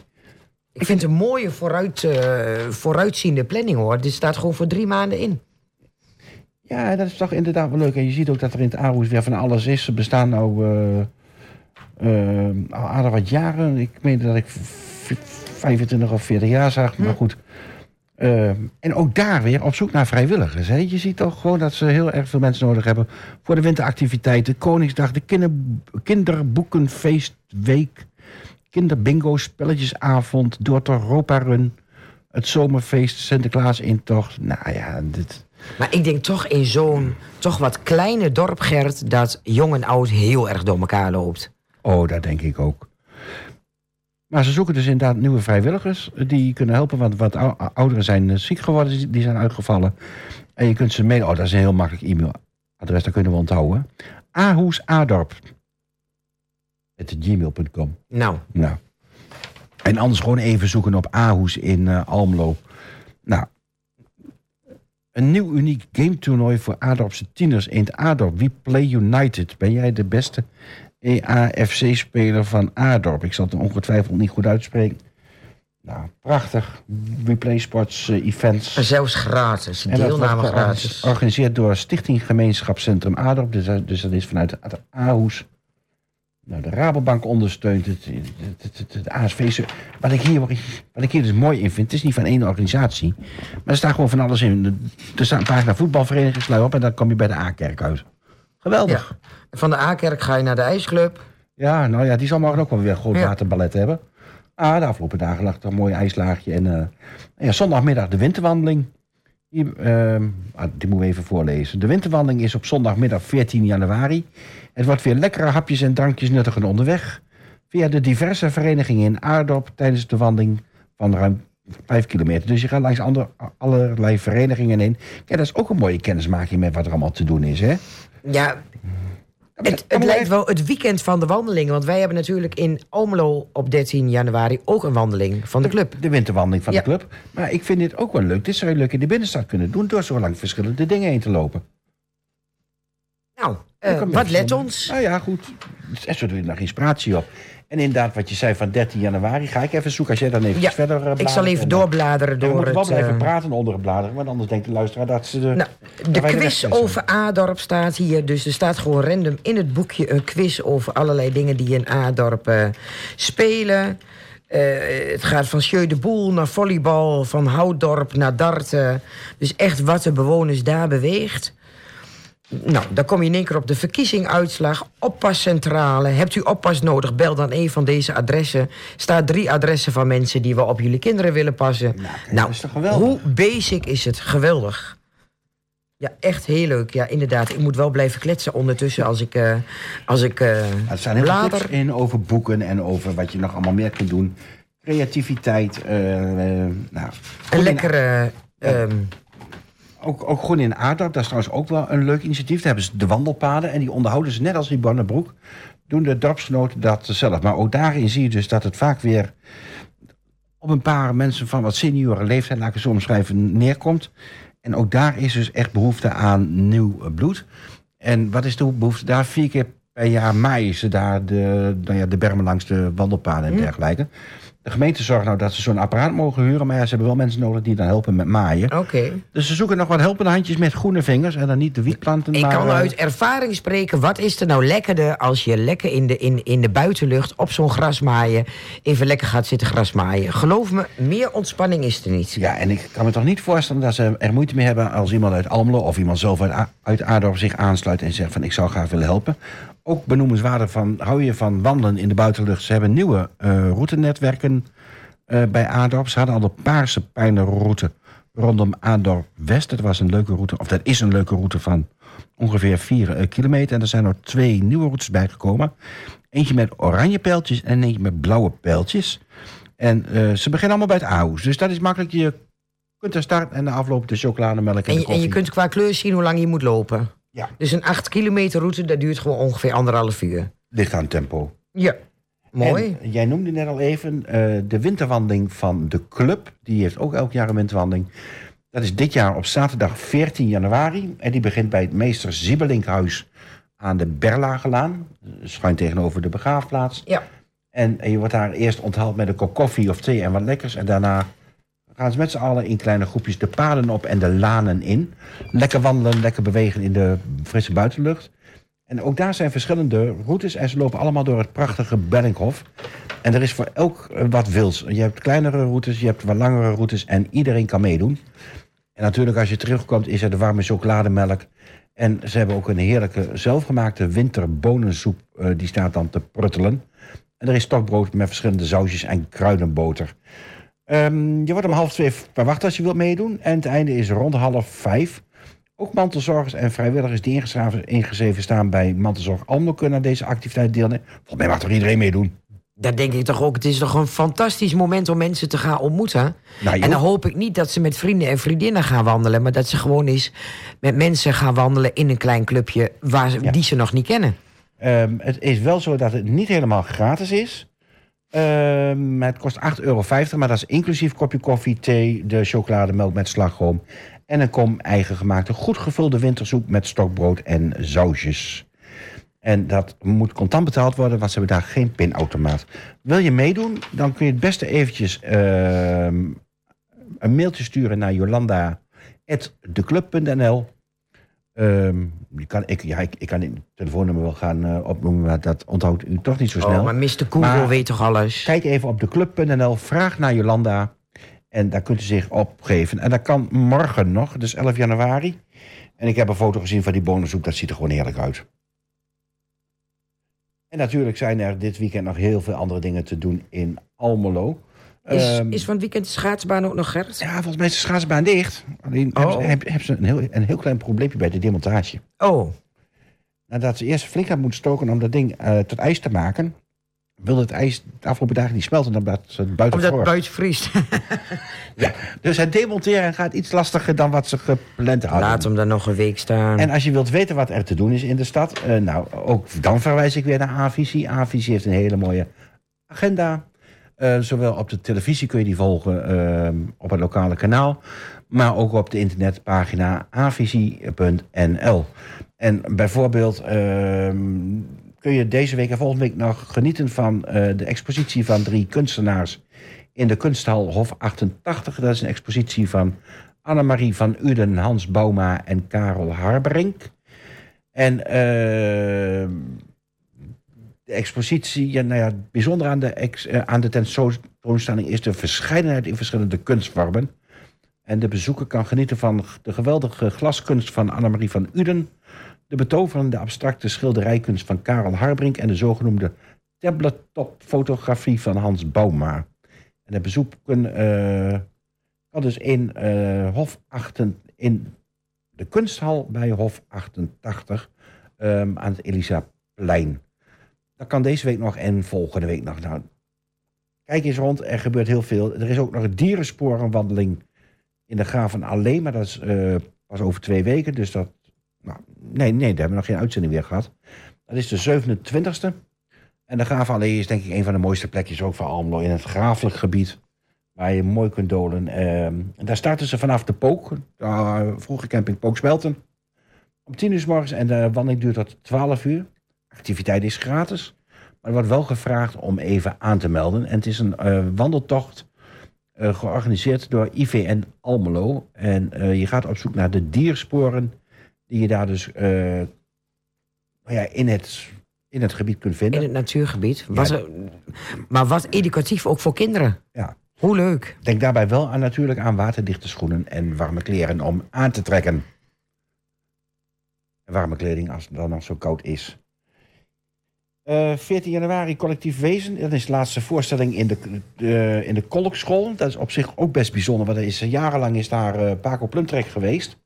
Ik vind het een mooie vooruit, eh, vooruitziende planning hoor. Dit staat gewoon voor drie maanden in. Ja, dat is toch inderdaad wel leuk. En je ziet ook dat er in het Aarhus weer van alles is. Er bestaan nou... eh, eh, al aardig wat jaren. Ik meende dat ik v- 25 of 40 jaar zag, maar goed. En ook daar weer op zoek naar vrijwilligers. Hè. Je ziet toch gewoon dat ze heel erg veel mensen nodig hebben voor de winteractiviteiten. Koningsdag, de kinder, kinderboekenfeestweek, kinderbingo, spelletjesavond, door Europa Run, het zomerfeest, Sinterklaas intocht. Nou ja, dit, Maar ik denk toch in zo'n toch wat kleine dorp, Gert... dat jong en oud heel erg door elkaar loopt. Oh, dat denk ik ook. Maar ze zoeken dus inderdaad nieuwe vrijwilligers die kunnen helpen. Want wat ou- ouderen zijn eh, ziek geworden, die- zijn uitgevallen. En je kunt ze mailen. Oh, dat is een heel makkelijk e-mailadres, dat kunnen we onthouden. Ahoesadorp. Het gmail.com. Nou, Nou. En anders gewoon even zoeken op Ahoes in eh, Almelo. Nou. Een nieuw uniek gametoernooi voor Adorpse tieners in het Adorp. We Play United. Ben jij de beste EAFC-speler van Adorp? Ik zal het ongetwijfeld niet goed uitspreken. Nou, prachtig. We Play Sports eh, Events. en zelfs gratis. Deelname gratis. georganiseerd door Stichting Gemeenschapscentrum Adorp. Dus, dat- dus dat is vanuit de Aarhus. Nou, de Rabobank ondersteunt het. het, het, ASV. Wat ik, hier, wat ik hier dus mooi in vind, het is niet van één organisatie. Maar er staat gewoon van alles in. Er staat een pagina voetbalverenigingslui op en dan kom je bij de A-kerk uit. Geweldig. Ja. Van de A-kerk ga je naar de ijsclub. Ja. nou ja, die zal morgen ook wel weer een groot Ja. waterballet hebben. Ah, de afgelopen dagen lag er een mooi ijslaagje. En, eh, ja, zondagmiddag de winterwandeling. Hier, ehm, ah, die moeten we even voorlezen. De winterwandeling is op zondagmiddag 14 januari. Het wordt weer lekkere hapjes en drankjes nuttigen onderweg. Via de diverse verenigingen in Aardorp tijdens de wandeling van ruim 5 kilometer. Dus je gaat langs andere, allerlei verenigingen heen. Ja, dat is ook een mooie kennismaking met wat er allemaal te doen is, hè? Ja, het, het lijkt wel het weekend van de wandelingen. Want wij hebben natuurlijk in Almelo op 13 januari ook een wandeling van de club. De winterwandeling van Ja. de club. Maar ik vind dit ook wel leuk. Dit zou je leuk in de binnenstad kunnen doen... door zo lang verschillende dingen heen te lopen. Eh, wat let ons? Nou ja, goed. Er zit inspiratie op. En inderdaad, wat je zei van 13 januari... ga ik even zoeken als jij dan even Ja, verder uh, Ik zal even doorbladeren door we moeten wel blijven eh, praten onder het bladeren... want anders denkt de luisteraar dat ze de... Nou, de quiz over Adorp staat hier. Dus er staat gewoon random in het boekje een quiz over allerlei dingen die in Adorp eh, spelen. Eh, het gaat van Sjeu de Boel naar volleybal, van Houtdorp naar darten. Dus echt wat de bewoners daar beweegt. Nou, dan kom je in één keer op de verkiezinguitslag. Oppascentrale. Hebt u oppas nodig? Bel dan een van deze adressen. Staat drie adressen van mensen die we op jullie kinderen willen passen. Nou, kijk, dat is toch geweldig? hoe basic is het? Geweldig. Ja, echt heel leuk. Ja, inderdaad. Ik moet wel blijven kletsen ondertussen als ik, eh als ik eh er zijn heel blader. in over boeken... en over wat je nog allemaal meer kunt doen. Creativiteit. eh, nou, Een lekkere... ehm, Ook, ook gewoon in Aardorp, dat is trouwens ook wel een leuk initiatief. Daar hebben ze de wandelpaden en die onderhouden ze net als in Bonnebroek. Doen de dorpsgenoten dat zelf. Maar ook daarin zie je dus dat het vaak weer op een paar mensen van wat senioren leeftijd, laat ik het zo omschrijven, neerkomt. En ook daar is dus echt behoefte aan nieuw bloed. En wat is de behoefte daar? Vier keer per jaar maaien ze daar de, nou ja, de bermen langs de wandelpaden en dergelijke. De gemeente zorgt nou dat ze zo'n apparaat mogen huren. Maar ja, ze hebben wel mensen nodig die dan helpen met maaien. Oké. Dus ze zoeken nog wat helpende handjes met groene vingers. En dan niet de wietplanten, Ik maar... kan eh, uit ervaring spreken. Wat is er nou lekkerder als je lekker in de, in, in de buitenlucht op zo'n grasmaaien... even lekker gaat zitten grasmaaien? Geloof me, meer ontspanning is er niet. Ja, en ik kan me toch niet voorstellen dat ze er moeite mee hebben... als iemand uit Almelo of iemand zelf uit, uit Aardorp zich aansluit... en zegt van ik zou graag willen helpen. Ook benoemenswaardig van, hou je van wandelen in de buitenlucht. Ze hebben nieuwe eh, routenetwerken eh, bij Aardorp. Ze hadden al de Paarse Pijnenroute rondom Aardorp West. Dat was een leuke route, of dat is een leuke route van ongeveer 4 kilometer. En er zijn er twee nieuwe routes bijgekomen. Eentje met oranje pijltjes en eentje met blauwe pijltjes. En eh, ze beginnen allemaal bij het Aarhus. Dus dat is makkelijk. Je kunt er starten en de afloop de chocolademelk en, En de je, en koffie. je kunt qua kleur zien hoe lang je moet lopen. Ja, Dus een 8 kilometer route, dat duurt gewoon ongeveer anderhalf uur. ligt aan tempo. Ja, mooi. En jij noemde net al even eh, de winterwandeling van de club. Die heeft ook elk jaar een winterwandeling. Dat is dit jaar op zaterdag 14 januari. En die begint bij het meester Ziebelinkhuis aan de Berlagelaan. Schuin tegenover de begraafplaats. Ja. En, en je wordt daar eerst onthaald met een kop koffie of thee en wat lekkers. En daarna gaan ze met z'n allen in kleine groepjes de paden op en de lanen in. Lekker wandelen, lekker bewegen in de frisse buitenlucht. En ook daar zijn verschillende routes en ze lopen allemaal door het prachtige Bellinghof. En er is voor elk eh, wat wils. Je hebt kleinere routes, je hebt wat langere routes en iedereen kan meedoen. En natuurlijk als je terugkomt is er de warme chocolademelk. En ze hebben ook een heerlijke zelfgemaakte winterbonensoep. eh, die staat dan te pruttelen. En er is stokbrood met verschillende sausjes en kruidenboter. Ehm, je wordt om half twee verwacht als je wilt meedoen. En het einde is rond half vijf. Ook mantelzorgers en vrijwilligers die ingeschreven, staan bij Mantelzorg Almelo kunnen aan deze activiteit deelnemen. Volgens mij mag toch iedereen meedoen? Dat denk ik toch ook. Het is toch een fantastisch moment om mensen te gaan ontmoeten. Nou, en dan hoop ik niet dat ze met vrienden en vriendinnen gaan wandelen... maar dat ze gewoon eens met mensen gaan wandelen in een klein clubje... Waar ze, Ja. die ze nog niet kennen. Ehm, het is wel zo dat het niet helemaal gratis is. Ehm, het kost 8,50 euro, maar dat is inclusief kopje koffie, thee, de chocolademelk met slagroom. En een kom eigen gemaakte, goed gevulde wintersoep met stokbrood en sausjes. En dat moet contant betaald worden, want ze hebben daar geen pinautomaat. Wil je meedoen, dan kun je het beste eventjes ehm, een mailtje sturen naar jolanda.declub.nl. Ehm, je kan, ik, ja, ik, ik kan het telefoonnummer wel gaan eh, opnoemen, maar dat onthoudt u toch niet zo snel. Oh, maar Mr. Google Maar- weet toch alles? Kijk even op declub.nl, vraag naar Jolanda. En daar kunt u zich opgeven. En dat kan morgen nog, dus 11 januari. En ik heb een foto gezien van die bonensoep, dat ziet er gewoon heerlijk uit. En natuurlijk zijn er dit weekend nog heel veel andere dingen te doen in Almelo. Is, Ehm, is van het weekend de schaatsbaan ook nog, Gert? ja, volgens mij is de schaatsbaan dicht. Alleen Oh. hebben ze, heb- ze een, heel, een heel klein probleempje bij de demontage. Oh, Nadat ze eerst flink had moeten stoken om dat ding eh, tot ijs te maken... wilde het ijs de afgelopen dagen niet smelten omdat het buiten omdat het buiten vriest. Dus het demonteren gaat iets lastiger dan wat ze gepland hadden. Laat hem dan nog een week staan. En als je wilt weten wat er te doen is in de stad... eh, nou, ook dan verwijs ik weer naar Avisie. Avisie heeft een hele mooie agenda. Eh, zowel op de televisie kun je die volgen eh, op het lokale kanaal... maar ook op de internetpagina avisie.nl. En bijvoorbeeld ehm, kun je deze week en volgende week nog genieten... van eh, de expositie van drie kunstenaars in de kunsthal Hof 88. Dat is een expositie van Annemarie van Uden, Hans Bouma en Karel Harberink. En eh, de expositie, ja, nou ja, het bijzondere aan de, eh, aan de tentoonstelling is de verscheidenheid in verschillende kunstvormen. En de bezoeker kan genieten van de geweldige glaskunst van Annemarie van Uden, de betoverende abstracte schilderijkunst van Karel Harbrink en de zogenoemde tabletop-fotografie van Hans Bouma. En het bezoek kan, eh, kan dus in, eh, Hof 8, in de kunsthal bij Hof 88 ehm, aan het Elisaplein. Dat kan deze week nog en volgende week nog. Nou, kijk eens rond, er gebeurt heel veel. Er is ook nog een dierensporenwandeling in de Graven Allee, maar dat is eh, pas over twee weken. Dus dat, nou, nee, nee, daar hebben we nog geen uitzending weer gehad. Dat is de 27e. En de Gravenallee is denk ik een van de mooiste plekjes ook van Almelo in het grafelijk gebied. Waar je mooi kunt dolen. Ehm, daar starten ze vanaf de Pook, de vroege camping Pooksmelten. Om 10 uur 's morgens en de wandeling duurt tot 12 uur. Activiteit is gratis. Maar er wordt wel gevraagd om even aan te melden. En het is een eh, wandeltocht eh, georganiseerd door IVN Almelo. En eh, je gaat op zoek naar de diersporen die je daar dus nou ja, in, het, in het gebied kunt vinden. in het natuurgebied. Was er, maar wat educatief ook voor kinderen. Ja. Hoe leuk. Denk daarbij wel aan, natuurlijk aan waterdichte schoenen en warme kleren om aan te trekken. En warme kleding als het dan nog zo koud is. Eh 14 januari, collectief wezen. Dat is de laatste voorstelling in de, in de kolkschool. Dat is op zich ook best bijzonder, want er is, jarenlang is daar eh Paco Plumtrek geweest.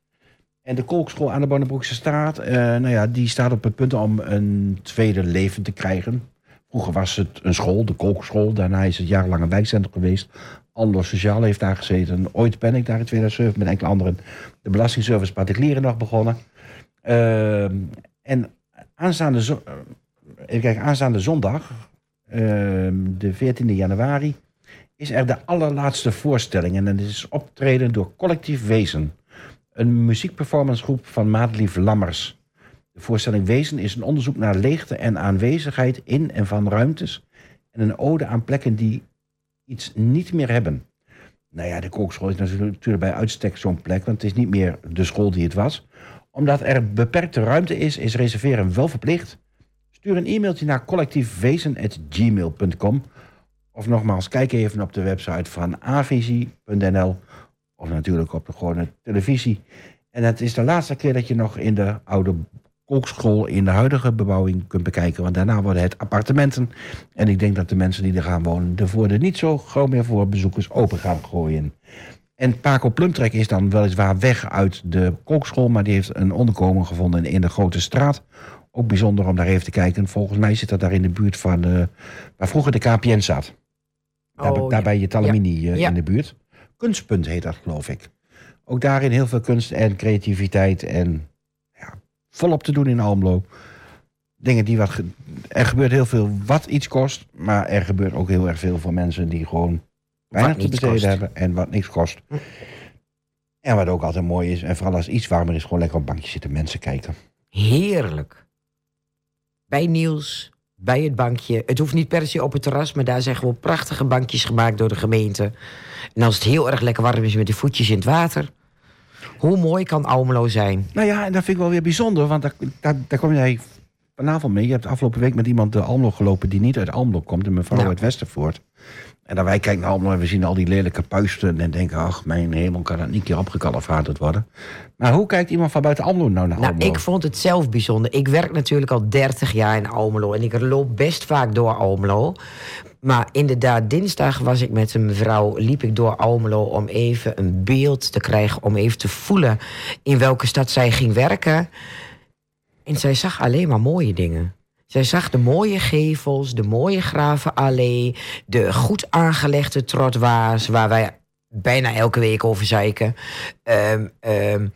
En de kolkschool aan de Bonnebroekse straat, eh, nou ja, die staat op het punt om een tweede leven te krijgen. Vroeger was het een school, de kolkschool. Daarna is het jarenlang een wijkcentrum geweest. Allo Sociaal heeft daar gezeten. Ooit ben ik daar in 2007 met enkele anderen. De Belastingservice Particulieren nog begonnen. Ehm, en aanstaande, eh, even kijken, aanstaande zondag, ehm, de 14e januari, is er de allerlaatste voorstelling. En dat is optreden door Collectief Wezen. Een muziekperformancegroep van Maatlief Lammers. De voorstelling Wezen is een onderzoek naar leegte en aanwezigheid in en van ruimtes. En een ode aan plekken die iets niet meer hebben. Nou ja, de kookschool is natuurlijk natuurlijk bij uitstek zo'n plek, want het is niet meer de school die het was. Omdat er beperkte ruimte is, is reserveren wel verplicht. Stuur een e-mailtje naar collectiefwezen.gmail.com. Of nogmaals, kijk even op de website van avisie.nl. Of natuurlijk op de gewone televisie. En het is de laatste keer dat je nog in de oude kolkschool in de huidige bebouwing kunt bekijken. Want daarna worden het appartementen. En ik denk dat de mensen die er gaan wonen... de voordeur niet zo gauw meer voor bezoekers open gaan gooien. En Paco Plumtrek is dan weliswaar weg uit de kolkschool... maar die heeft een onderkomen gevonden in de Grote Straat. Ook bijzonder om daar even te kijken. Volgens mij zit dat daar in de buurt van... eh, waar vroeger de KPN zat. Daar, Oh, daar ja. bij je Talamini eh, Ja. in de buurt. Kunstpunt heet dat, geloof ik. Ook daarin heel veel kunst en creativiteit en ja, volop te doen in Almelo. Dingen die wat. ge- Er gebeurt heel veel wat iets kost, maar er gebeurt ook heel erg veel voor mensen die gewoon weinig te besteden kost. hebben en wat niks kost. En wat ook altijd mooi is, en vooral als het iets warmer is, gewoon lekker op bankjes zitten mensen kijken. Heerlijk. Bij Niels, bij het bankje. Het hoeft niet per se op het terras, maar daar zijn gewoon prachtige bankjes gemaakt door de gemeente. En als het heel erg lekker warm is met de voetjes in het water. Hoe mooi kan Almelo zijn? Nou ja, en dat vind ik wel weer bijzonder, want daar, daar, daar kom jij vanavond mee. Je hebt afgelopen week met iemand de Almelo gelopen die niet uit Almelo komt, een mevrouw uit Westervoort. En dan wij kijken naar Almelo en we zien al die lelijke puisten en denken, ach, mijn hemel, kan dat niet keer opgekalfhaterd worden. Maar hoe kijkt iemand van buiten Almelo nou naar Nou, Almelo? ik vond het zelf bijzonder. Ik werk natuurlijk al 30 jaar in Almelo en ik loop best vaak door Almelo. Maar inderdaad, dinsdag was ik met een mevrouw, liep ik door Almelo om even een beeld te krijgen, om even te voelen in welke stad zij ging werken. En zij zag alleen maar mooie dingen. Zij zag de mooie gevels, de mooie gravenallee, de goed aangelegde trottoirs waar wij bijna elke week over zeiken. Ehm, ehm,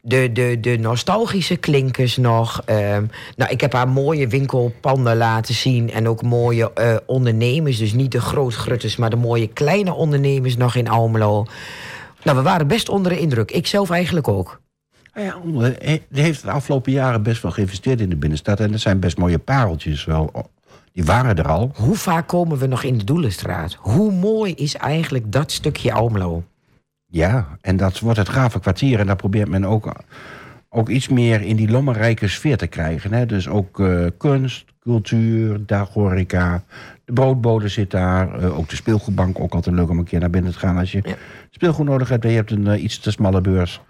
de, de, de nostalgische klinkers nog. Ehm, nou, ik heb haar mooie winkelpanden laten zien. En ook mooie eh, ondernemers. Dus niet de grootgrutters, maar de mooie kleine ondernemers nog in Almelo. Nou, we waren best onder de indruk. Ik zelf eigenlijk ook. Nou ja, Almelo he- die heeft de afgelopen jaren best wel geïnvesteerd in de binnenstad. En dat zijn best mooie pareltjes wel. Die waren er al. Hoe vaak komen we nog in de Doelenstraat? Hoe mooi is eigenlijk dat stukje Almelo? Ja, en dat wordt het gave kwartier. En daar probeert men ook, ook iets meer in die lommerrijke sfeer te krijgen. Hè? Dus ook eh, kunst, cultuur, daghoreca. De broodbode zit daar. eh, ook de speelgoedbank. Ook altijd leuk om een keer naar binnen te gaan als je Ja. speelgoed nodig hebt. En je hebt een eh, iets te smalle beurs.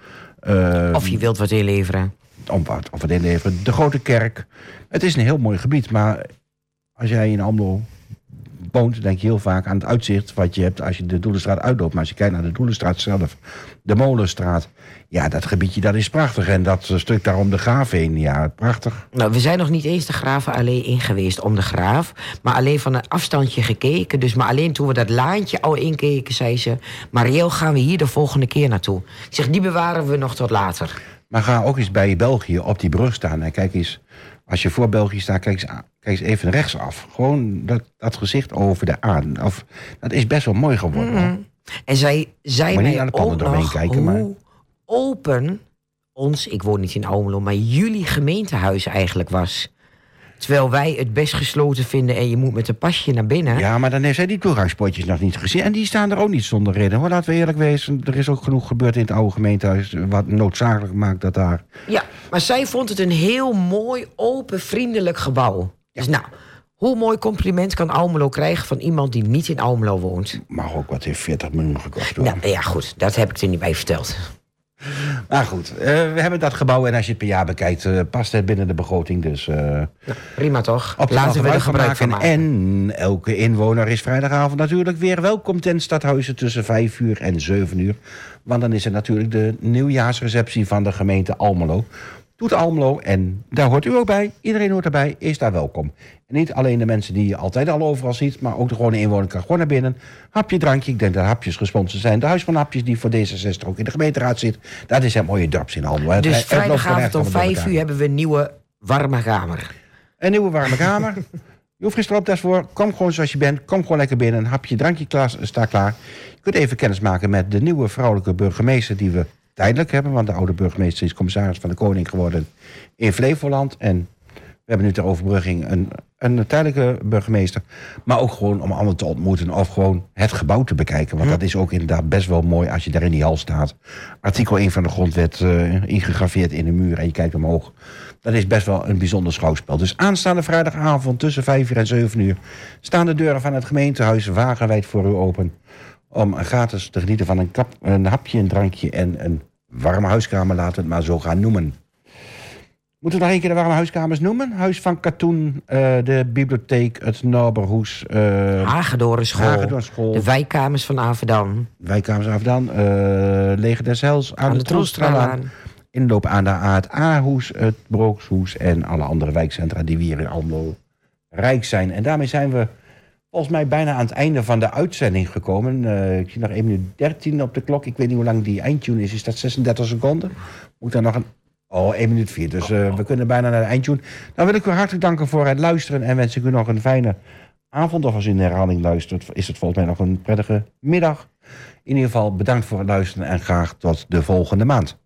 Eh, Of je wilt wat inleveren. om wat, of wat inleveren. De Grote Kerk. Het is een heel mooi gebied, maar als jij in Almelo woont, denk je heel vaak aan het uitzicht wat je hebt als je de Doelenstraat uitloopt. Maar als je kijkt naar de Doelenstraat zelf, de Molenstraat, ja, dat gebiedje dat is prachtig. En dat eh, stuk daar om de graaf heen, ja, prachtig. Nou, we zijn nog niet eens de Gravenallee in geweest om de Graaf. Maar alleen van een afstandje gekeken. Dus maar alleen toen we dat laantje al inkeken, zei ze... Mariel, gaan we hier de volgende keer naartoe? Ik zeg, die bewaren we nog tot later. Maar ga ook eens bij België op die brug staan en kijk eens, als je voor België staat, kijk eens, kijk eens even rechtsaf. Gewoon dat, dat gezicht over de aan. Of, dat is best wel mooi geworden. hoor. En zij zei niet mij naar de pannen ook doorheen nog kijken, hoe maar- open ons, ik woon niet in Almelo... maar jullie gemeentehuis eigenlijk was. Terwijl wij het best gesloten vinden... en je moet met een pasje naar binnen. Ja, maar dan heeft zij die toegangspotjes nog niet gezien. En die staan er ook niet zonder reden. Hoor, laten we eerlijk wezen, er is ook genoeg gebeurd in het oude gemeentehuis... wat noodzakelijk maakt dat daar... Ja, maar zij vond het een heel mooi, open, vriendelijk gebouw. Dus nou, hoe mooi compliment kan Almelo krijgen van iemand die niet in Almelo woont? mag ook wat heeft 40 miljoen gekost hoor. Nou ja, goed, dat heb ik er niet bij verteld. Maar goed, eh, we hebben dat gebouw en als je het per jaar bekijkt... eh, past het binnen de begroting. Dus eh Prima toch? op Laten we er gebruik van maken. En elke inwoner is vrijdagavond natuurlijk weer welkom... ten stadhuizen tussen 5 uur en 7 uur. Want dan is er natuurlijk de nieuwjaarsreceptie van de gemeente Almelo. Doet Almelo en daar hoort u ook bij. Iedereen hoort erbij, is daar welkom. Niet alleen de mensen die je altijd al overal ziet... maar ook de gewone inwoner kan gewoon naar binnen. Hapje, drankje. Ik denk dat hapjes gesponsord zijn. De Huis van Hapjes die voor D66 ook in de gemeenteraad zit. Dat is het mooie dorps in. Het- Dus het vrijdagavond om allemaal door 5 elkaar. uur hebben we een nieuwe warme kamer. Een nieuwe warme kamer. Je hoeft geen stropdas voor. Kom gewoon zoals je bent. Kom gewoon lekker binnen. Een hapje, drankje klaar, staat klaar. Je kunt even kennis maken met de nieuwe vrouwelijke burgemeester... die we tijdelijk hebben. Want de oude burgemeester is commissaris van de Koning geworden in Flevoland. En We hebben nu ter overbrugging een, een tijdelijke burgemeester. Maar ook gewoon om anderen te ontmoeten. Of gewoon het gebouw te bekijken. Want dat is ook inderdaad best wel mooi als je daar in die hal staat. Artikel 1 van de grondwet eh, ingegraveerd in de muur. En je kijkt omhoog. Dat is best wel een bijzonder schouwspel. Dus aanstaande vrijdagavond tussen 5 uur en 7 uur... staan de deuren van het gemeentehuis wagenwijd voor u open. Om gratis te genieten van een, kap, een hapje, een drankje en een warme huiskamer. Laten we het maar zo gaan noemen. Moeten we nog één keer de warme huiskamers noemen? Huis van Katoen, eh, de bibliotheek, het Noberhoes, uh, Hagedorenschool. Hagedorenschool. De wijkkamers van Avedan. Wijkkamers Afdan, uh, Leger des Hels, aan, Aan de de Troelstralaan. Inloop aan de A, het A-hoes, het Brookshoes en alle andere wijkcentra die we hier in Almelo rijk zijn. En daarmee zijn we volgens mij bijna aan het einde van de uitzending gekomen. Eh, ik zie nog 1 minuut 13 op de klok. Ik weet niet hoe lang die eindtune is. Is dat 36 seconden? Moet daar nog een... Oh, 1 minuut 4. Dus eh, we kunnen bijna naar de eindtune. Dan wil ik u hartelijk danken voor het luisteren en wens ik u nog een fijne avond. Of als u in herhaling luistert, is het volgens mij nog een prettige middag. In ieder geval bedankt voor het luisteren en graag tot de volgende maand.